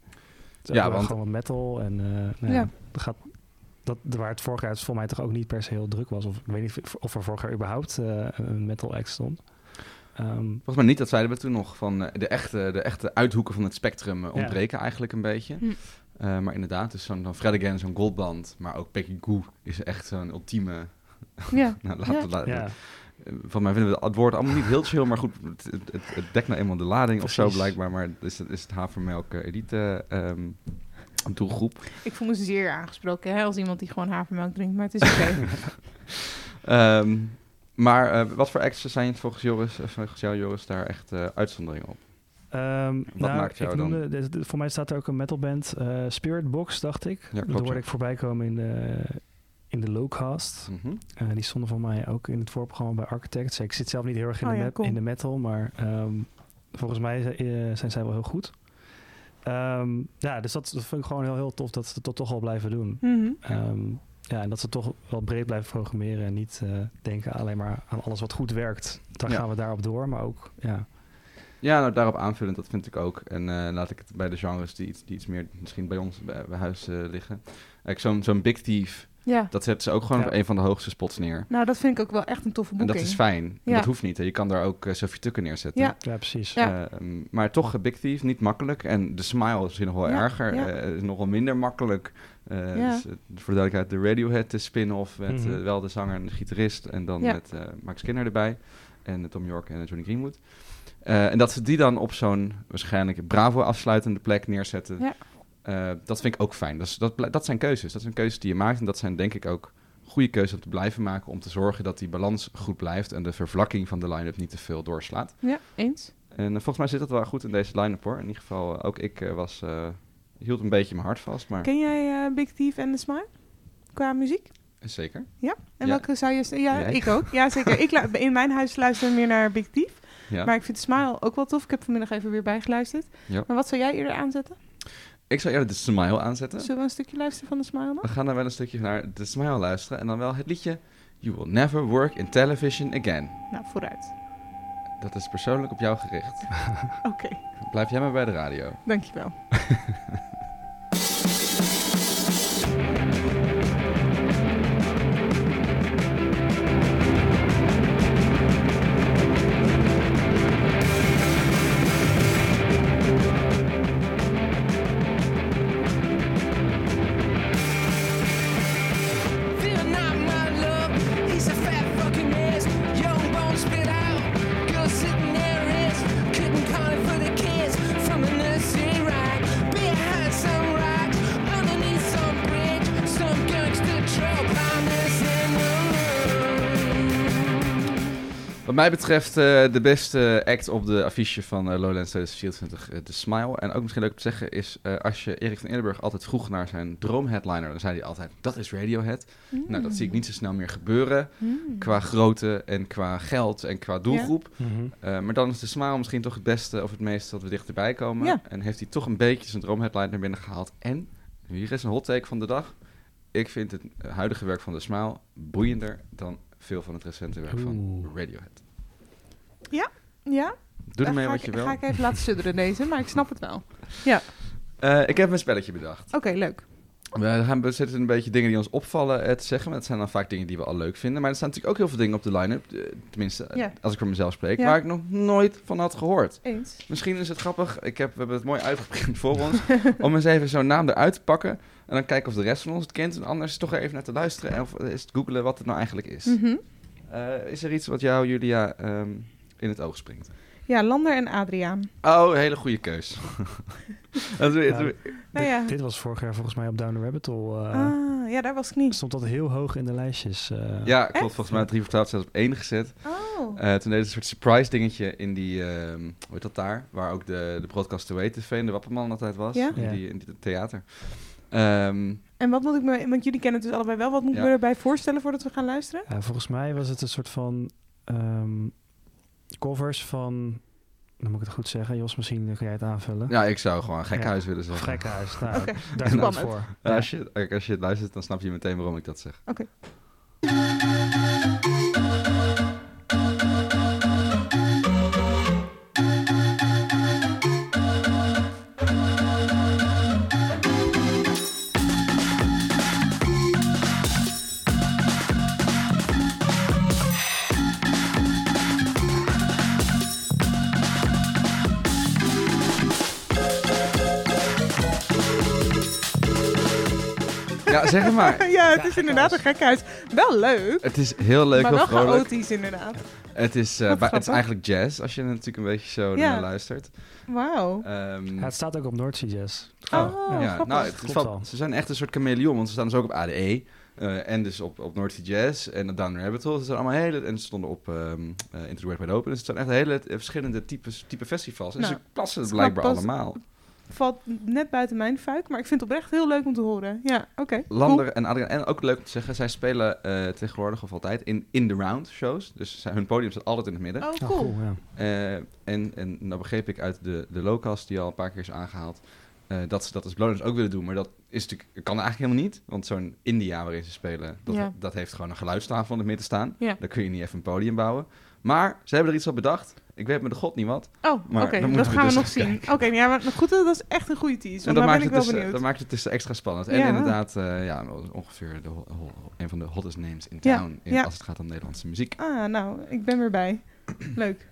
Het is Ja, want- gewoon wat metal en eh, nou Ja. ja, dat gaat, dat, waar het vorig jaar voor mij toch ook niet per se heel druk was. Of ik weet niet of- of er vorig jaar überhaupt eh, een metal act stond. Ehm, Volgens mij niet, dat zeiden we toen nog. Van, eh, de, echte, de echte uithoeken van het spectrum eh, Ja. ontbreken eigenlijk een beetje. Hm. Eh, maar inderdaad, dus zo'n dan Fred Again, zo'n goldband. Maar ook Peggy Goo is echt zo'n ultieme... *laughs* ja. *laughs* Nou, Ja. ja, Van mij vinden we het woord allemaal niet heel chill, maar goed, het, het, het, dekt nou eenmaal de lading of zo blijkbaar. Maar is het, is het havermelk elite ehm, doelgroep. Ik voel me zeer aangesproken hè, als iemand die gewoon havermelk drinkt. Maar het is oké. *laughs* Ehm, maar eh, wat voor acts zijn het volgens, Joris, eh, volgens jou, Joris, daar echt eh, uitzonderingen op? Ehm, Wat nou, maakt jou ik dan? noemde- de- de- voor mij staat er ook een metalband, eh Spirit Box, dacht ik. klopt, dat hoorde ja. ik voorbij komen in de, in de Lowcast. Mhm. Die stonden voor mij ook in het voorprogramma bij Architects. Ik zit zelf niet heel erg in, Oh de, ja, cool. in de metal, maar ehm, volgens mij zijn zij wel heel goed. Ehm, ja, dus dat, dat vind ik gewoon heel, heel tof dat ze dat toch al blijven doen. Mhm. Ehm, ja, en dat ze toch wel breed blijven programmeren en niet eh, denken alleen maar aan alles wat goed werkt. Dan Ja. gaan we daarop door, maar ook, ja, Ja, nou, daarop aanvullend, dat vind ik ook. En eh, laat ik het bij de genres die iets, die iets meer misschien bij ons bij, bij huis eh, liggen. Kijk, zo'n zo'n Big Thief, Ja, dat zetten ze ook gewoon Ja. op een van de hoogste spots neer. nou dat vind ik ook wel echt een toffe En boeking. dat is fijn. En Ja. Dat hoeft niet. Hè. Je kan daar ook uh, Sophie Tukker neerzetten. Ja. ja precies. Ja. Ehm, maar toch, eh, Big Thief, niet makkelijk. En de Smile is misschien nog wel Ja, erger. ja. eh, is nog wel minder makkelijk. Eh, Ja. dus, eh, voor de duidelijkheid, de Radiohead de spin-off met Mhm. eh, wel de zanger en de gitarist. En dan Ja. met eh, Max Skinner erbij. En eh, Tom York en eh, Johnny Greenwood. Eh, en dat ze die dan op zo'n waarschijnlijk bravo afsluitende plek neerzetten. Ja. Eh, dat vind ik ook fijn. Dat, dat, zijn keuzes. Dat zijn keuzes die je maakt. En dat zijn denk ik ook goede keuzes om te blijven maken. Om te zorgen dat die balans goed blijft. En de vervlakking van de line-up niet te veel doorslaat. Ja, eens. En eh, volgens mij zit dat wel goed in deze line-up hoor. In ieder geval, eh, ook ik was, hield een beetje mijn hart vast. Maar Ken jij Big Thief en The Smile? Qua muziek? zeker. En Ja. welke zou je... Ja, Jij? ik ook. Ja, zeker. ik in mijn huis luisteren we meer naar Big Thief. Ja. Maar ik vind Smile ook wel tof. Ik heb vanmiddag even weer bijgeluisterd. Ja. Maar wat zou jij eerder aanzetten? Ik zou eerder de Smile aanzetten. Zullen we een stukje luisteren van The Smile We nog? gaan dan wel een stukje naar de Smile luisteren. En dan wel het liedje You Will Never Work in Television Again. Nou, vooruit. Dat is persoonlijk op jou gericht. *laughs* Oké, Blijf jij maar bij de radio. dankjewel. *laughs* mij betreft eh, de beste act op de affiche van eh, Lowlands 2024, eh, The Smile. En ook misschien leuk om te zeggen is, eh, als je Erik van Eerdenburg altijd vroeg naar zijn droomheadliner, dan zei hij altijd, dat is Radiohead. Nou, dat zie ik niet zo snel meer gebeuren, Mm. qua grootte en qua geld en qua doelgroep. Mhm. Eh, maar dan is The Smile misschien toch het beste of het meeste dat we dichterbij komen. Ja. En heeft hij toch een beetje zijn droomheadliner binnen gehaald. En, hier is een hot take van de dag. Ik vind het huidige werk van The Smile boeiender dan veel van het recente werk van. Radiohead. Ja, Doe daar ermee wat ik, je wil. ga ik even laten sudderen deze, maar ik snap het wel. Eh, ik heb een spelletje bedacht. Oké, leuk. We gaan we zitten een beetje dingen die ons opvallen eh, te zeggen. Maar het zijn dan vaak dingen die we al leuk vinden. Maar er staan natuurlijk ook heel veel dingen op de line-up. eh, tenminste, Ja. als ik voor mezelf spreek. Ja. Waar ik nog nooit van had gehoord. Eens. Misschien is het grappig. Ik heb, we hebben het mooi uitgeprint voor ons. om eens even zo'n naam eruit te pakken. En dan kijken of de rest van ons het kent. En anders toch even naar te luisteren. En of eens googelen wat het nou eigenlijk is. Mhm. Is er iets wat jou, Julia, ehm, in het oog springt? Ja, Lander en Adriaan. Oh, hele goede keus. *laughs* Dat Nou ja. Dit, dit was vorig jaar volgens mij op Down the Rabbit Hole. eh, Ah, ja, daar was ik niet. Stond dat heel hoog in de lijstjes. eh. ja, klopt. Echt? Volgens mij 3 voor 12 zelfs op één gezet. Oh. Eh, toen deden ze een soort surprise dingetje in die, ehm, hoe heet dat daar? Waar ook de, de broadcast to TV en de Wapperman altijd was. Ja? In, Ja. die, in die theater. Ehm, En wat moet ik me, want jullie kennen het dus allebei wel, wat moet ik me erbij voorstellen voordat we gaan luisteren? Ja, volgens mij was het een soort van ehm, covers van... Dan moet ik het goed zeggen. Jos, misschien kan jij het aanvullen. ja, ik zou gewoon gek Ja. huis willen zeggen. Gekhuis. Nou, Oké. daar is het voor. Ja, als, je, als je het luistert, dan snap je meteen waarom ik dat zeg. Oké. Ja, zeg het maar. *laughs* ja, het Ja, is inderdaad een gekhuis. gek huis. Wel leuk, Het is heel leuk, maar heel wel vrolijk. chaotisch inderdaad. Het is, eh, bij- het is eigenlijk jazz, als je er natuurlijk een beetje zo Ja. naar luistert. Wauw. Ehm, Ja, het staat ook op Noordzee Jazz. Oh, ja, grappig. nou, het is Klopt wel- wel. ze zijn echt een soort chameleon, want ze staan dus ook op ADE. eh, en dus op, op North Sea Jazz en Down Rabbit Hole. Ze zijn allemaal hele... En ze stonden op ehm eh, Into the Open. Dus het zijn echt hele verschillende types, type festivals. En Nou, ze plassen het het blijkbaar allemaal. Valt net buiten mijn fuik, maar ik vind het oprecht heel leuk om te horen. Ja, oké. Lander en Adriaan. En ook leuk om te zeggen, zij spelen eh, tegenwoordig of altijd in in the round shows. Dus zij, hun podium staat altijd in het midden. cool. Oh, Oh, cool. cool, ja. Eh, en, en nou begreep ik uit de, de lowcast die al een paar keer is aangehaald, eh, dat ze dat als Bloners ook willen doen. Maar dat is natuurlijk, kan eigenlijk helemaal niet. Want zo'n India waarin ze spelen, dat, Ja. dat heeft gewoon een geluidstafel in het midden staan. Ja. Daar kun je niet even een podium bouwen. Maar ze hebben er iets op bedacht. Ik weet met de god niet wat. Oh, oké, Maar dan dat moeten we gaan we dus nog zien. Oké, ja, maar goed, dat is echt een goede tease. En Want dat maakt, ben ik het wel dus, eh, benieuwd. dat maakt het dus extra spannend. En Ja. inderdaad, eh, ja, ongeveer de, ho- ho- een van de hottest names in Ja, town in- als het gaat om Nederlandse muziek. Ah, nou, ik ben weer bij. *clears throat* Leuk.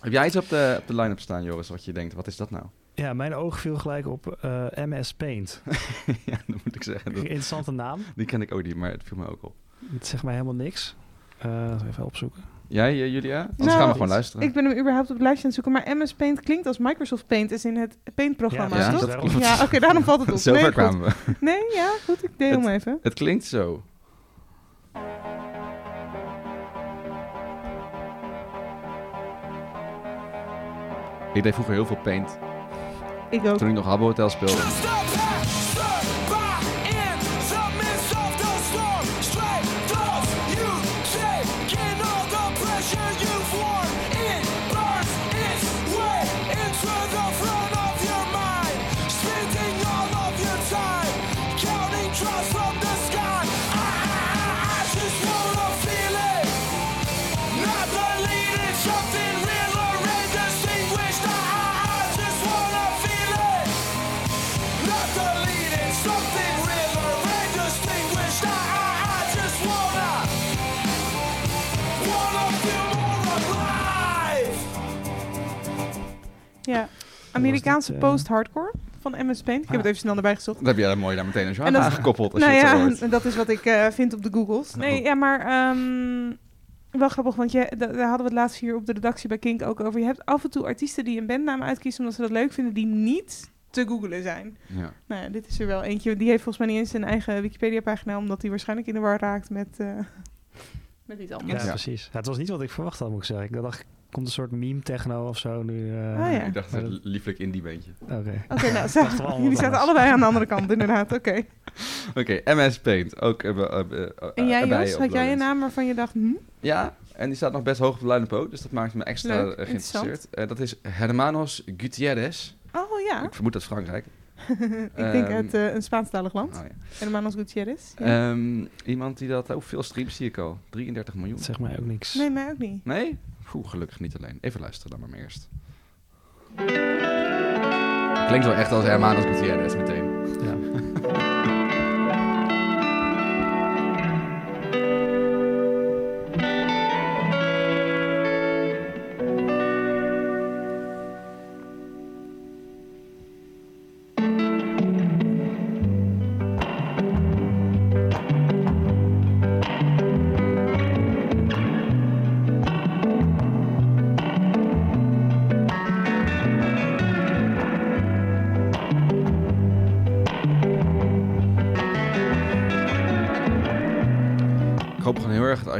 Heb jij iets op de, op de line-up staan, Joris, wat je denkt, wat is dat nou? Ja, mijn oog viel gelijk op eh, MS Paint. *laughs* ja, dat moet ik zeggen. Dat, Interessante naam. die ken ik ook niet, maar het viel me ook op. Het zegt mij helemaal niks. Eh, even opzoeken. Jij, eh, Julia? Anders Nou, gaan we gewoon luisteren. Ik ben hem überhaupt op het lijstje aan het zoeken, maar MS Paint klinkt als Microsoft Paint is in het Paint-programma, Ja, toch? dat klopt. Ja, oké, daarom valt het op. *laughs* Zover nee, kwamen we. Nee, ja, goed, ik deel hem even. Het klinkt zo. Ik deed vroeger heel veel paint Ik ook. toen ik nog Habbo Hotel speelde. Amerikaanse eh? post-hardcore van MS Paint. Ik heb Ah. het even snel erbij gezocht. Dan heb jij dat mooi daar meteen een En genre dat- aangekoppeld als nou je het zo ja, *laughs* dat is wat ik eh, vind op de Googles. Nee, Oh. ja, maar ehm, wel grappig, want je, da- daar hadden we het laatst hier op de redactie bij Kink ook over. Je hebt af en toe artiesten die een bandnaam uitkiezen omdat ze dat leuk vinden, die niet te googlen zijn. Ja. Nou ja, dit is er wel eentje. Die heeft volgens mij niet eens een eigen Wikipedia-pagina, omdat hij waarschijnlijk in de war raakt met... eh, *laughs* Met iets Ja, anders. Ja. precies. Ja, het was niet wat ik verwacht had, moet ik zeggen. Ik dacht, komt een soort meme-techno of zo nu. eh, Ah, ja. Ik dacht, maar het dat- lieflijk indie bandje. Oké. Oké, nou, *laughs* allemaal jullie zaten allebei aan de andere kant, inderdaad. *laughs* Oké. Oké, MS Paint. Ook, eh, eh, En jij, Jos, had jij een naam waarvan je dacht, hm? Ja, en die staat nog best hoog op de line-up dus dat maakt me extra Leuk, geïnteresseerd. Eh, dat is Hermanos Gutierrez. Oh ja, Ik vermoed dat Frankrijk. *laughs* ik denk Ehm, uit eh, een Spaanstalig land. Oh, ja. Hermanos Gutierrez. Ja. Ehm, iemand die dat... Oh, veel streams zie ik al. 33 miljoen. Dat zegt mij ook niks. nee, mij ook niet. Nee? Oeh, gelukkig niet alleen. Even luisteren dan maar, maar eerst. Klinkt wel echt als Hermanos Gutierrez meteen.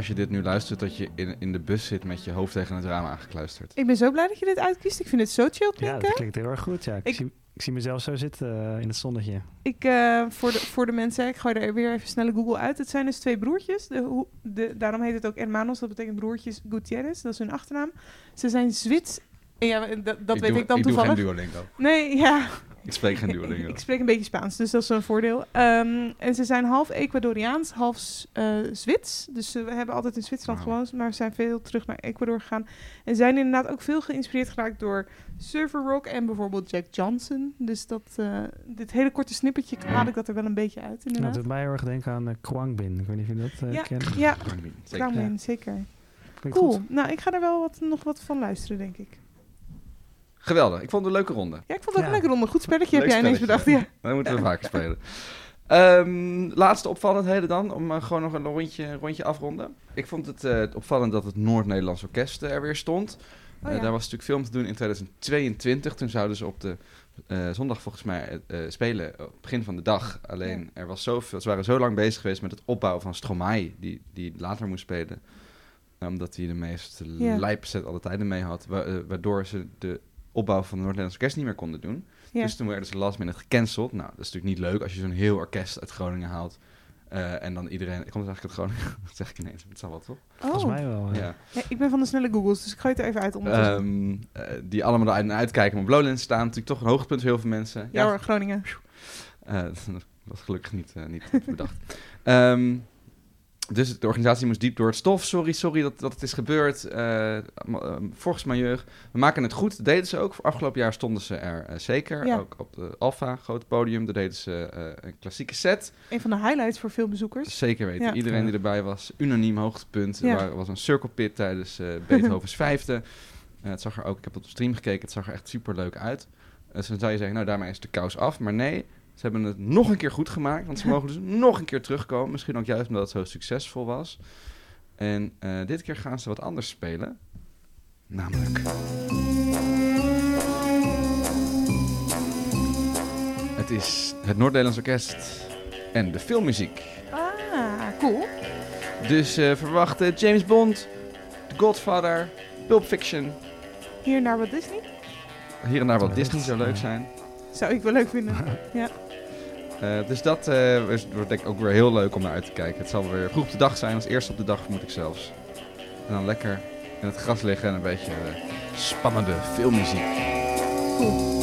Als je dit nu luistert, dat je in, in de bus zit met je hoofd tegen het raam aangekluisterd. Ik ben zo blij dat je dit uitkiest. Ik vind het zo chill Ja, klinken. dat klinkt heel erg goed. Ja, ik, Ik- zie, ik zie mezelf zo zitten eh, in het zonnetje. Ik, eh, voor, de, voor de mensen, ik gooi er weer even snelle Google uit. Het zijn dus twee broertjes. De, hoe- de, daarom heet het ook Hermanos. Dat betekent broertjes Gutierrez. Dat is hun achternaam. Ze zijn Zwits. en Ja, dat, dat weet doe, ik dan ik toevallig. doe geen Duolingo. Nee, ja. Ik spreek geen Ik, *laughs* Duolingo. ik spreek een beetje Spaans, dus dat is een voordeel. Ehm, en ze zijn half Ecuadoriaans, half eh Zwits. Dus ze hebben altijd in Zwitserland gewoond, maar zijn veel terug naar Ecuador gegaan. En zijn inderdaad ook veel geïnspireerd geraakt door Surfer Rock en bijvoorbeeld Jack Johnson. Dus dat, eh, dit hele korte snippertje haal ik dat er wel een beetje uit, Nou, dat inderdaad. doet mij heel erg denken aan uh, Kwangbin. Ik weet niet of je dat eh, Ja. kent. Ja, Zeker. Krauwmin, zeker. Cool. goed. Nou, ik ga er wel wat, nog wat van luisteren, denk ik. Geweldig. Ik vond het een leuke ronde. Ja, ik vond het ook Ja. een leuke ronde. Goed spelletje heb jij ineens bedacht. Ja. *laughs* Dat moeten we vaker spelen. Ehm, laatste opvallendheden dan, om eh, gewoon nog een rondje, rondje afronden. Ik vond het eh, opvallend dat het Noord-Nederlands Orkest eh, er weer stond. Oh, Eh, ja. daar was natuurlijk veel om te doen in 2022. Toen zouden ze op de eh, zondag volgens mij spelen, op het begin van de dag. Alleen er was zoveel, ze waren zo lang bezig geweest met het opbouwen van Stromae, die, die later moest spelen. Omdat hij de meest Ja. lijpe set alle tijden mee had. wa- waardoor ze de opbouw van het Noord-Nederlands Orkest niet meer konden doen. Ja. Dus toen werden ze last minute gecanceld. Nou, dat is natuurlijk niet leuk als je zo'n heel orkest uit Groningen haalt. eh, en dan iedereen... Ik kom dus eigenlijk uit Groningen. *laughs* dat zeg ik ineens. Het zal wel, toch? Volgens Oh, mij wel. ja. Ik ben van de snelle Googles, dus ik gooi het er even uit ondertussen. Ehm, eh, die allemaal eruit en uitkijken. Maar op Lowlands staan natuurlijk toch een hoogtepunt voor heel veel mensen. ja hoor, Groningen. Eh, *laughs* dat was gelukkig niet, niet bedacht. Ehm, dus de organisatie moest diep door het stof. Sorry, sorry dat, dat het is gebeurd. Eh uh, volgens majeur. We maken het goed. Dat deden ze ook. Afgelopen jaar stonden ze er eh, zeker. Ja. Ook op de Alfa, grote podium. Daar deden ze eh, een klassieke set. Een van de highlights voor veel bezoekers. Zeker weten. Ja. Iedereen die erbij was. Unaniem hoogtepunt. Ja. Er wa- was een circle pit tijdens eh Beethovens *laughs* vijfde. Eh, het zag er ook, ik heb op de stream gekeken, het zag er echt super leuk uit. Eh, dus dan zou je zeggen, nou daarmee is de kous af. Maar nee, ze hebben het nog een keer goed gemaakt. Want ze mogen dus *laughs* nog een keer terugkomen. Misschien ook juist omdat het zo succesvol was. En eh, dit keer gaan ze wat anders spelen. Namelijk... Het is het Noord-Nederlands Orkest en de filmmuziek. Ah, cool. Dus eh verwacht eh, James Bond, The Godfather, Pulp Fiction. Hier naar wat Disney. Hier en daar wat Ja, Disney zou leuk ja. zijn. Zou ik wel leuk vinden. *laughs* Eh, dus dat eh, wordt denk ik ook weer heel leuk om naar uit te kijken. Het zal weer vroeg op de dag zijn, als eerste op de dag vermoed ik zelfs. En dan lekker in het gras liggen en een beetje eh, spannende filmmuziek. Cool.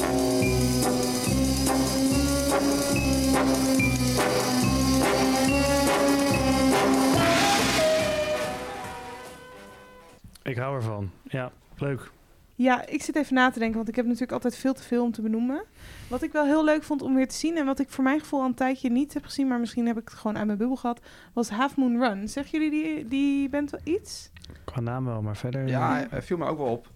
Ik hou ervan. Ja, leuk. Ja, ik zit even na te denken, want ik heb natuurlijk altijd veel te veel om te benoemen. Wat ik wel heel leuk vond om weer te zien, en wat ik voor mijn gevoel al een tijdje niet heb gezien, maar misschien heb ik het gewoon uit mijn bubbel gehad, was Half Moon Run. Zeggen jullie die, die band wel iets? Qua naam wel, maar verder... Ja, eh, hij viel me ook wel op.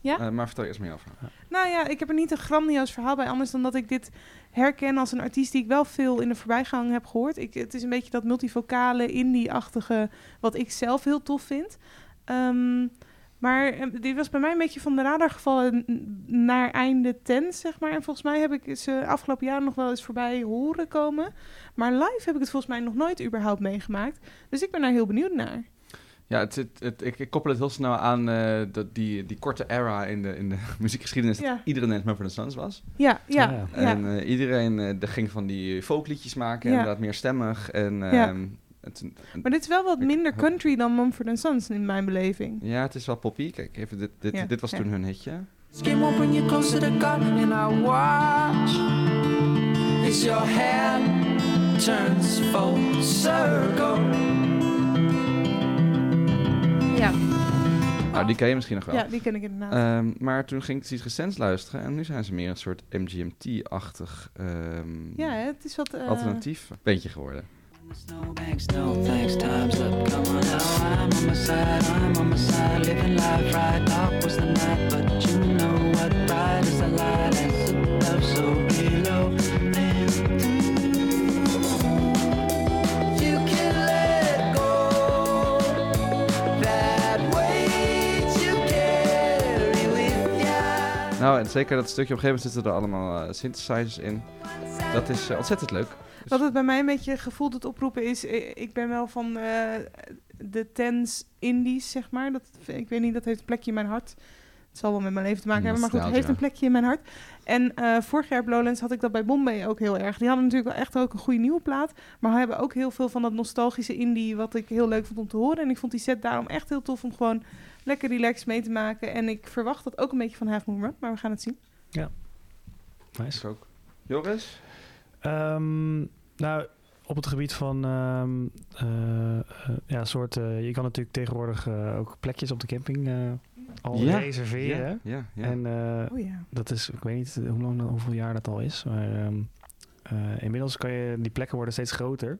Ja? Eh, maar vertel eerst meer over. Nou ja, ik heb er niet een grandioos verhaal bij, anders dan dat ik dit herken als een artiest die ik wel veel in de voorbijgang heb gehoord. Ik, het is een beetje dat multivocale, indie-achtige, wat ik zelf heel tof vind. Ehm, maar eh, dit was bij mij een beetje van de radar gevallen naar einde 10, zeg maar. En volgens mij heb ik ze afgelopen jaar nog wel eens voorbij horen komen. Maar live heb ik het volgens mij nog nooit überhaupt meegemaakt. Dus ik ben daar heel benieuwd naar. Ja, het, het, het- ik, ik koppel het heel snel aan eh, dat die, die korte era in de, in de *laughs* muziekgeschiedenis. Ja. Dat iedereen net Mumford Sons was. Ja, ja, Ah, ja. En eh, iedereen eh, er ging van die folkliedjes maken. Ja. Inderdaad meer stemmig. En, Ja. Het, Maar dit is wel wat Ik- minder country dan Mumford Sons in mijn beleving. ja, het is wel poppy. Kijk, even, dit, dit, Ja, dit was ja. toen hun hitje. Skin won't bring you closer to God, and I watch as your hand turns full circle. Ja, Nou, die ken je misschien nog wel. ja die ken ik inderdaad. Ehm, maar toen ging ik iets recents luisteren. En nu zijn ze meer een soort MGMT-achtig ehm, ja, het is wat... eh, alternatief bandje geworden. Nou, en zeker dat stukje op een gegeven moment zitten er allemaal eh, synthesizers in. Dat is eh, ontzettend leuk. Wat het bij mij een beetje gevoel doet oproepen is... eh, Ik ben wel van eh, de tens indies, zeg maar. Dat, ik weet niet, dat heeft een plekje in mijn hart. Het zal wel met mijn leven te maken hebben, maar goed, het heeft een plekje in mijn hart. En eh, vorig jaar op Lowlands had ik dat bij Bombay ook heel erg. Die hadden natuurlijk wel echt ook een goede nieuwe plaat. Maar hebben ook heel veel van dat nostalgische indie... wat ik heel leuk vond om te horen. En ik vond die set daarom echt heel tof om gewoon lekker relaxed mee te maken. En ik verwacht dat ook een beetje van Half Moon Run, maar we gaan het zien. Nice. Ik ook. Joris? Ehm, nou, op het gebied van ehm eh, eh, ja, soort, eh, je kan natuurlijk tegenwoordig eh, ook plekjes op de camping eh, al Ja, reserveren. Ja, ja. En eh, Oh ja. dat is, ik weet niet hoe lang, hoeveel jaar dat al is, maar ehm, eh, inmiddels kan je, die plekken worden steeds groter.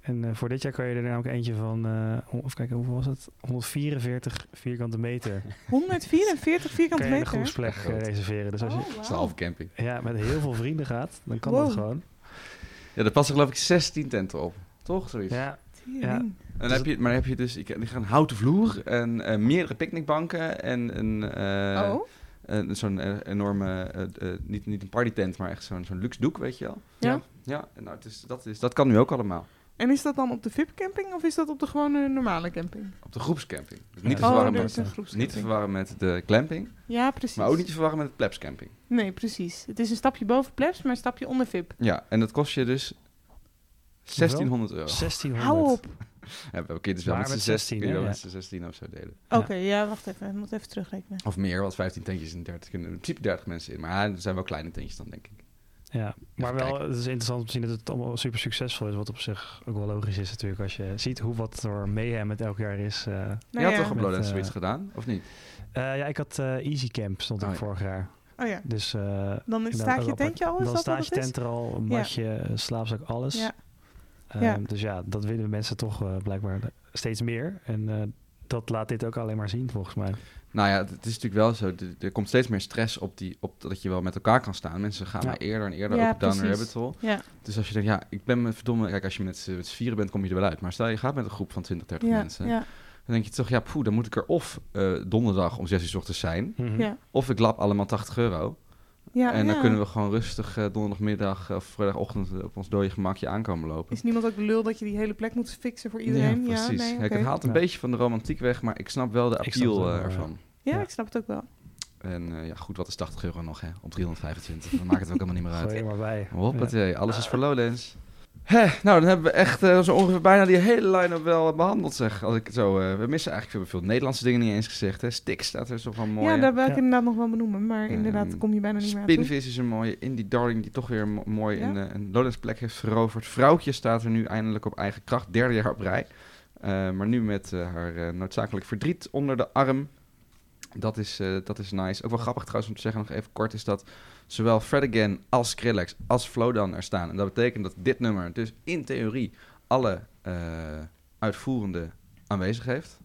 En eh, voor dit jaar kan je er namelijk eentje van, eh, even kijken, hoeveel was het? 144 vierkante meter. 144 vierkante kan je een meter. groepsplek eh, reserveren. Dus als je Oh, Dat is een wauw. halve camping. ja, met heel veel vrienden gaat, dan kan Wow. dat gewoon. Ja, daar passen geloof ik 16 tenten op. Toch? Zoiets. Ja, Tering. Ja. En dan heb je, maar dan heb je dus ik, die gaan een houten vloer en eh, meerdere picknickbanken en een, eh, oh, zo'n eh, enorme, niet, niet een partytent, maar echt zo'n zo'n luxe doek, weet je wel. ja. Ja, en nou, het is, dat, is, dat kan nu ook allemaal. En is dat dan op de VIP-camping of is dat op de gewone normale camping? Op de groepscamping. Dus niet, te Ja. Oh, verwarren er met, niet te verwarren met de glamping, Ja, precies. maar ook niet te verwarren met de plebscamping. Nee, precies. Het is een stapje boven plebs, maar een stapje onder VIP. Ja, en dat kost je dus 1600 euro. 1600. Hou op. *laughs* Ja, we keer dus wel met z'n met 16, 16, hè? met Ja. z'n 16 of zo delen. Ja. Oké, ja, wacht even. Ik moet even terugrekenen. Of meer, want 15 tentjes in 30 kunnen in principe 30 mensen in. Maar er zijn wel kleine tentjes dan, denk ik. Ja, maar wel, het is interessant om te zien dat het allemaal super succesvol is. Wat op zich ook wel logisch is natuurlijk. Als je ziet hoe wat voor mayhem het elk jaar is. eh. Nou Je had ja. toch op Met, Lowlands eh, zoiets gedaan, of niet? Eh, ja, ik had eh, Easy Camp stond ik Oh, ja. vorig jaar. Oh ja. Dus eh, Dan staat je tentje al, is dan dat staat je tent er al, een matje, slaapzak, alles. Ja. Ehm, Ja. Dus ja, dat willen mensen toch blijkbaar steeds meer. En eh, dat laat dit ook alleen maar zien volgens mij. Nou ja, het is natuurlijk wel zo. Er komt steeds meer stress op, die, op dat je wel met elkaar kan staan. Mensen gaan Ja. maar eerder en eerder Ja, ook down rabbit hole. Ja, Dus als je denkt, ja, ik ben me verdomme... Kijk, als je met z'n met z'n vieren bent, kom je er wel uit. Maar stel je gaat met een groep van 20, 30 ja, mensen. ja, Dan denk je toch, ja, poeh, dan moet ik er of eh, donderdag om 6 uur 's ochtends zijn. Mhm. ja. Of ik lap allemaal 80 euro. Ja en dan ja. kunnen we gewoon rustig eh, donderdagmiddag of vrijdagochtend eh, op ons dode gemakje aankomen lopen. Is niemand ook de lul dat je die hele plek moet fixen voor iedereen? Ja, precies. nee, Kijk, oké. het haalt een Ja. beetje van de romantiek weg, maar ik snap wel de appeal eh, wel, ervan. Ja, Ja. ik snap het ook wel. En eh, ja, goed, wat is 80 euro nog, hè? Op 325. Dan maakt het ook helemaal niet meer *laughs* uit. Gooi er maar bij. Hoppatee, alles is voor Lowlands. Hè, nou, dan hebben we echt eh, zo ongeveer bijna die hele line-up wel behandeld, zeg. Als ik het zo, eh, we missen eigenlijk veel, veel Nederlandse dingen niet eens gezegd, hè. Stix staat er zo van mooi. ja, dat wil ik Ja. inderdaad nog wel benoemen, maar Ehm, inderdaad kom je bijna niet meer aan toe. Spinvis is een mooie. Indie Darling die toch weer mo- mooi Ja. een, eh, een Lowlands plek heeft veroverd. Vrouwtje staat er nu eindelijk op eigen kracht. Derde jaar op rij. Eh, maar nu met eh, haar eh, noodzakelijk verdriet onder de arm. Dat is, eh, dat is nice. Ook wel grappig trouwens om te zeggen, nog even kort, is dat zowel Fred Again als Skrillex als Flowdan er staan. En dat betekent dat dit nummer dus in theorie alle eh, uitvoerende aanwezig heeft.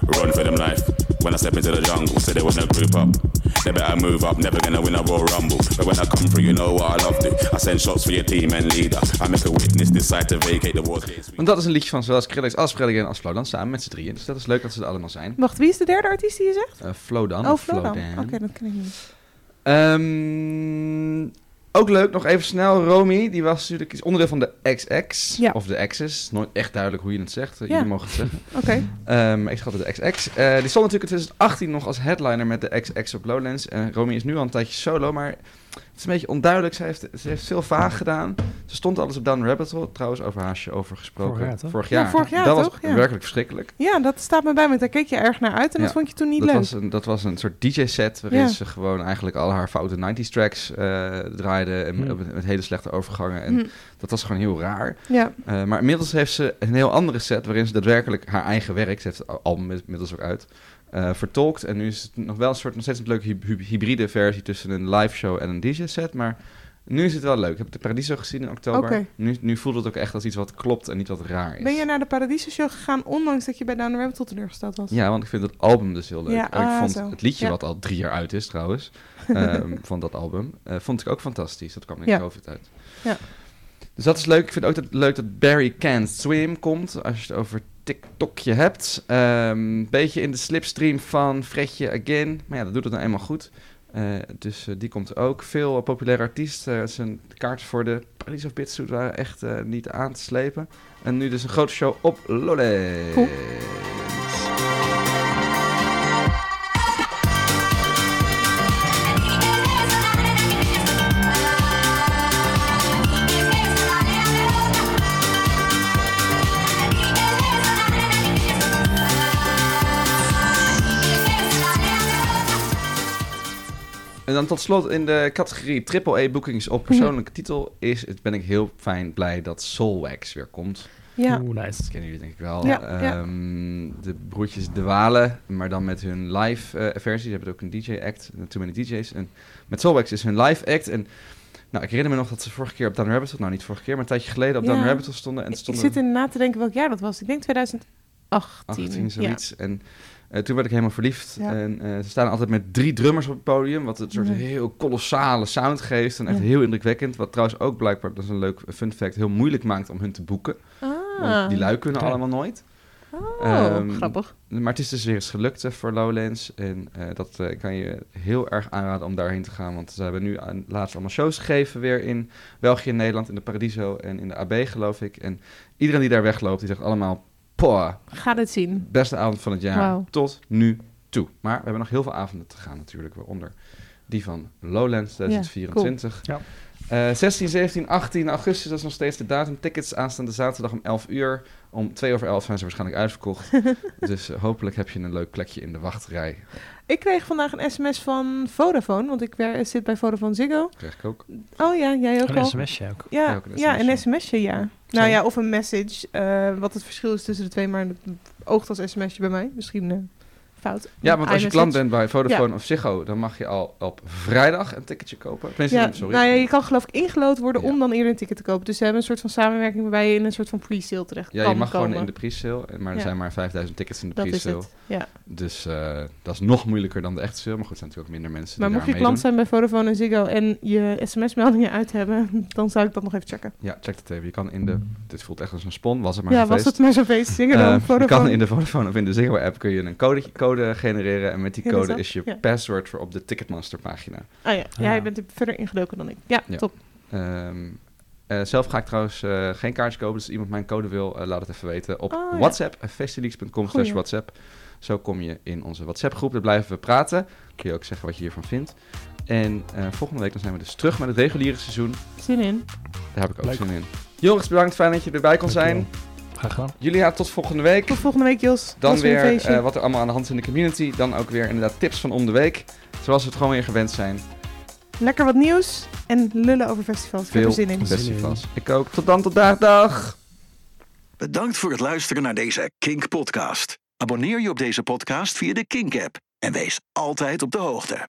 Run for them. When I step into the jungle, said there was no group up. They better move up, never gonna win a Royal Rumble. But when I come through, you know what I love to. I send shots for your team and leader. I make a witness decide to vacate the gates. Want dat is een liedje van zowel Skrillex als Freddy als Flowdan samen met z'n drieën. Dus dat is leuk dat ze er allemaal zijn. Wacht, wie is de derde artiest die je zegt? Uh, Flowdan. oh, of Flowdan. Oké, dat ken ik niet. Ehm, ook leuk, nog even snel. Romy, die was natuurlijk is onderdeel van de XX. Ja. Of de X's. Nooit echt duidelijk hoe je het zegt. Ja. Jullie mogen het zeggen. *laughs* Oké. Ehm, ik schat het de XX. Eh, die stond natuurlijk in 2018 nog als headliner met de XX op Lowlands. En Romy is nu al een tijdje solo, maar het is een beetje onduidelijk. Ze heeft, ze heeft veel vaag gedaan. Ze stond alles op Down Rabbit Hole. Trouwens, over haasje over gesproken. Vorig jaar, toch? Vorig Ja, vorig jaar, dat toch? was Ja. werkelijk verschrikkelijk. Ja, dat staat me bij, want daar keek je erg naar uit en Ja, dat vond je toen niet Dat leuk. was, een, dat was een soort DJ-set waarin Ja. ze gewoon eigenlijk al haar foute 90s tracks eh, draaide. En Hmm. met, met hele slechte overgangen. En Hm, dat was gewoon heel raar. Ja, Eh, maar inmiddels heeft ze een heel andere set waarin ze daadwerkelijk haar eigen werk, ze heeft het album inmiddels ook uit, eh, vertolkt. En nu is het nog wel een soort, nog steeds een leuke hy- hy- hybride versie tussen een live show en een DJ-set. Maar nu is het wel leuk. Ik heb de Paradiso gezien in oktober. Nu, nu voelt het ook echt als iets wat klopt en niet wat raar is. ben je naar de Paradiso Show gegaan, ondanks dat je bij Down the Rabbit Hole teleurgesteld was? Ja, want ik vind het album dus heel leuk. Ja, en ik ah, vond zo. het liedje, Ja. wat al drie jaar uit is trouwens, *laughs* ehm, van dat album, eh, vond ik ook fantastisch. Dat kwam in Ja. COVID uit. Ja. Dus dat is leuk. Ik vind ook dat, leuk dat Barry Can't Swim komt, als je het over TikTokje hebt. Een beetje in de slipstream van Fredje Again. Maar ja, dat doet het nou eenmaal goed. Eh, dus eh, die komt ook. Veel populaire artiesten. zijn kaarten voor de Paradies of Bitsuit waren echt eh, niet aan te slepen. En nu dus een grote show op. Cool. Dan tot slot in de categorie AAA boekings op persoonlijke titel is het ben ik heel fijn blij dat Soulwax weer komt. Ja, Oeh, nice. Dat kennen jullie denk ik wel. Ja, ja. Ehm, De broertjes De Walen, maar dan met hun live eh, versie. Ze hebben ook een DJ-act, Too Many DJ's. En met Soulwax is hun live act. En nou, ik herinner me nog dat ze vorige keer op Down Rabbit Hole, nou niet vorige keer, maar een tijdje geleden op Ja. Down Rabbit Hole stonden. En ik stonden zit in na te denken welk jaar dat was. Ik denk 2018. 18, Ja. zoiets. En eh, toen werd ik helemaal verliefd. Ja. En eh, ze staan altijd met drie drummers op het podium, wat een soort Ja. heel kolossale sound geeft. En echt Ja. heel indrukwekkend. Wat trouwens ook blijkbaar, dat is een leuk fun fact, heel moeilijk maakt om hun te boeken. Want Ah. die lui kunnen allemaal nooit. Oh, Ehm, grappig. Maar het is dus weer eens gelukt eh, voor Lowlands. En eh, dat kan je heel erg aanraden om daarheen te gaan. Want ze hebben nu aan, laatst allemaal shows gegeven weer in België en Nederland. In de Paradiso en in de AB geloof ik. En iedereen die daar wegloopt, die zegt allemaal... Poh, Ga dit zien. beste avond van het jaar tot nu toe. Maar we hebben nog heel veel avonden te gaan natuurlijk. Waaronder die van Lowlands 2024. cool. Eh, 16, 17, 18 augustus, dat is nog steeds de datum. Tickets aanstaande zaterdag om 11 uur. Om 2 over 11 zijn ze waarschijnlijk uitverkocht. *laughs* dus eh, hopelijk heb je een leuk plekje in de wachtrij. Ik kreeg vandaag een sms van Vodafone, want ik wer- zit bij Vodafone Ziggo. Krijg ik ook. Oh ja, jij ook Een al. sms'je ook. Ja, Ja, ook een ja, sms'je. een sms'je, ja. Nou ja, of een message. eh, wat het verschil is tussen de twee, maar het oogt als sms'je bij mij. Misschien eh, fout. Ja, want als je klant bent bij Vodafone of Ziggo, dan mag je al op vrijdag een ticketje kopen. Ja, sorry. nou ja, je kan geloof ik ingelood worden Ja. om dan eerder een ticket te kopen. Dus ze hebben een soort van samenwerking waarbij je in een soort van pre-sale terecht ja, kan je mag komen. gewoon in de pre-sale, maar er Ja. zijn maar 5000 tickets in de Dat is pre-sale. het, ja. Dus eh, dat is nog moeilijker dan de echte sale. Maar goed, er zijn natuurlijk ook minder mensen Maar die mocht je klant zijn bij Vodafone en Ziggo en je sms-meldingen uit hebben, *laughs* dan zou ik dat nog even checken. Ja, check dat even. Je kan in de... Dit voelt echt als een spon, was het maar ja, was feest. het maar zo'n feest. Zingen Eh, dan je Vodafone. kan in de Vodafone of in de Ziggo app kun je een code, code genereren. En met die Ja, code is is je ja. password voor op de Ticketmaster pagina. Ah ja, Ja. jij bent er verder ingedoken dan ik. Ja, Ja. top. Ehm, eh, zelf ga ik trouwens eh, geen kaartjes kopen. Dus als iemand mijn code wil, eh, laat het even weten op Oh. WhatsApp. festileaks.com slash. WhatsApp. Zo kom je in onze WhatsApp groep. Daar blijven we praten. Kun je ook zeggen wat je hiervan vindt. En eh, volgende week dan zijn we dus terug met het reguliere seizoen. Zin in. Daar heb ik ook Leuk. zin in. Joris, bedankt. Fijn dat je erbij kon zijn. Graag gedaan. Julia, tot volgende week. Tot volgende week, Jos. Dan Was weer eh, wat er allemaal aan de hand is in de community. Dan ook weer inderdaad tips van om de week. Zoals we het gewoon weer gewend zijn. Lekker wat nieuws en lullen over festivals. Er Veel zin in. festivals. Ik ook. Tot dan, tot daar. Dag. Bedankt voor het luisteren naar deze Kink podcast. Abonneer je op deze podcast via de Kink app en wees altijd op de hoogte.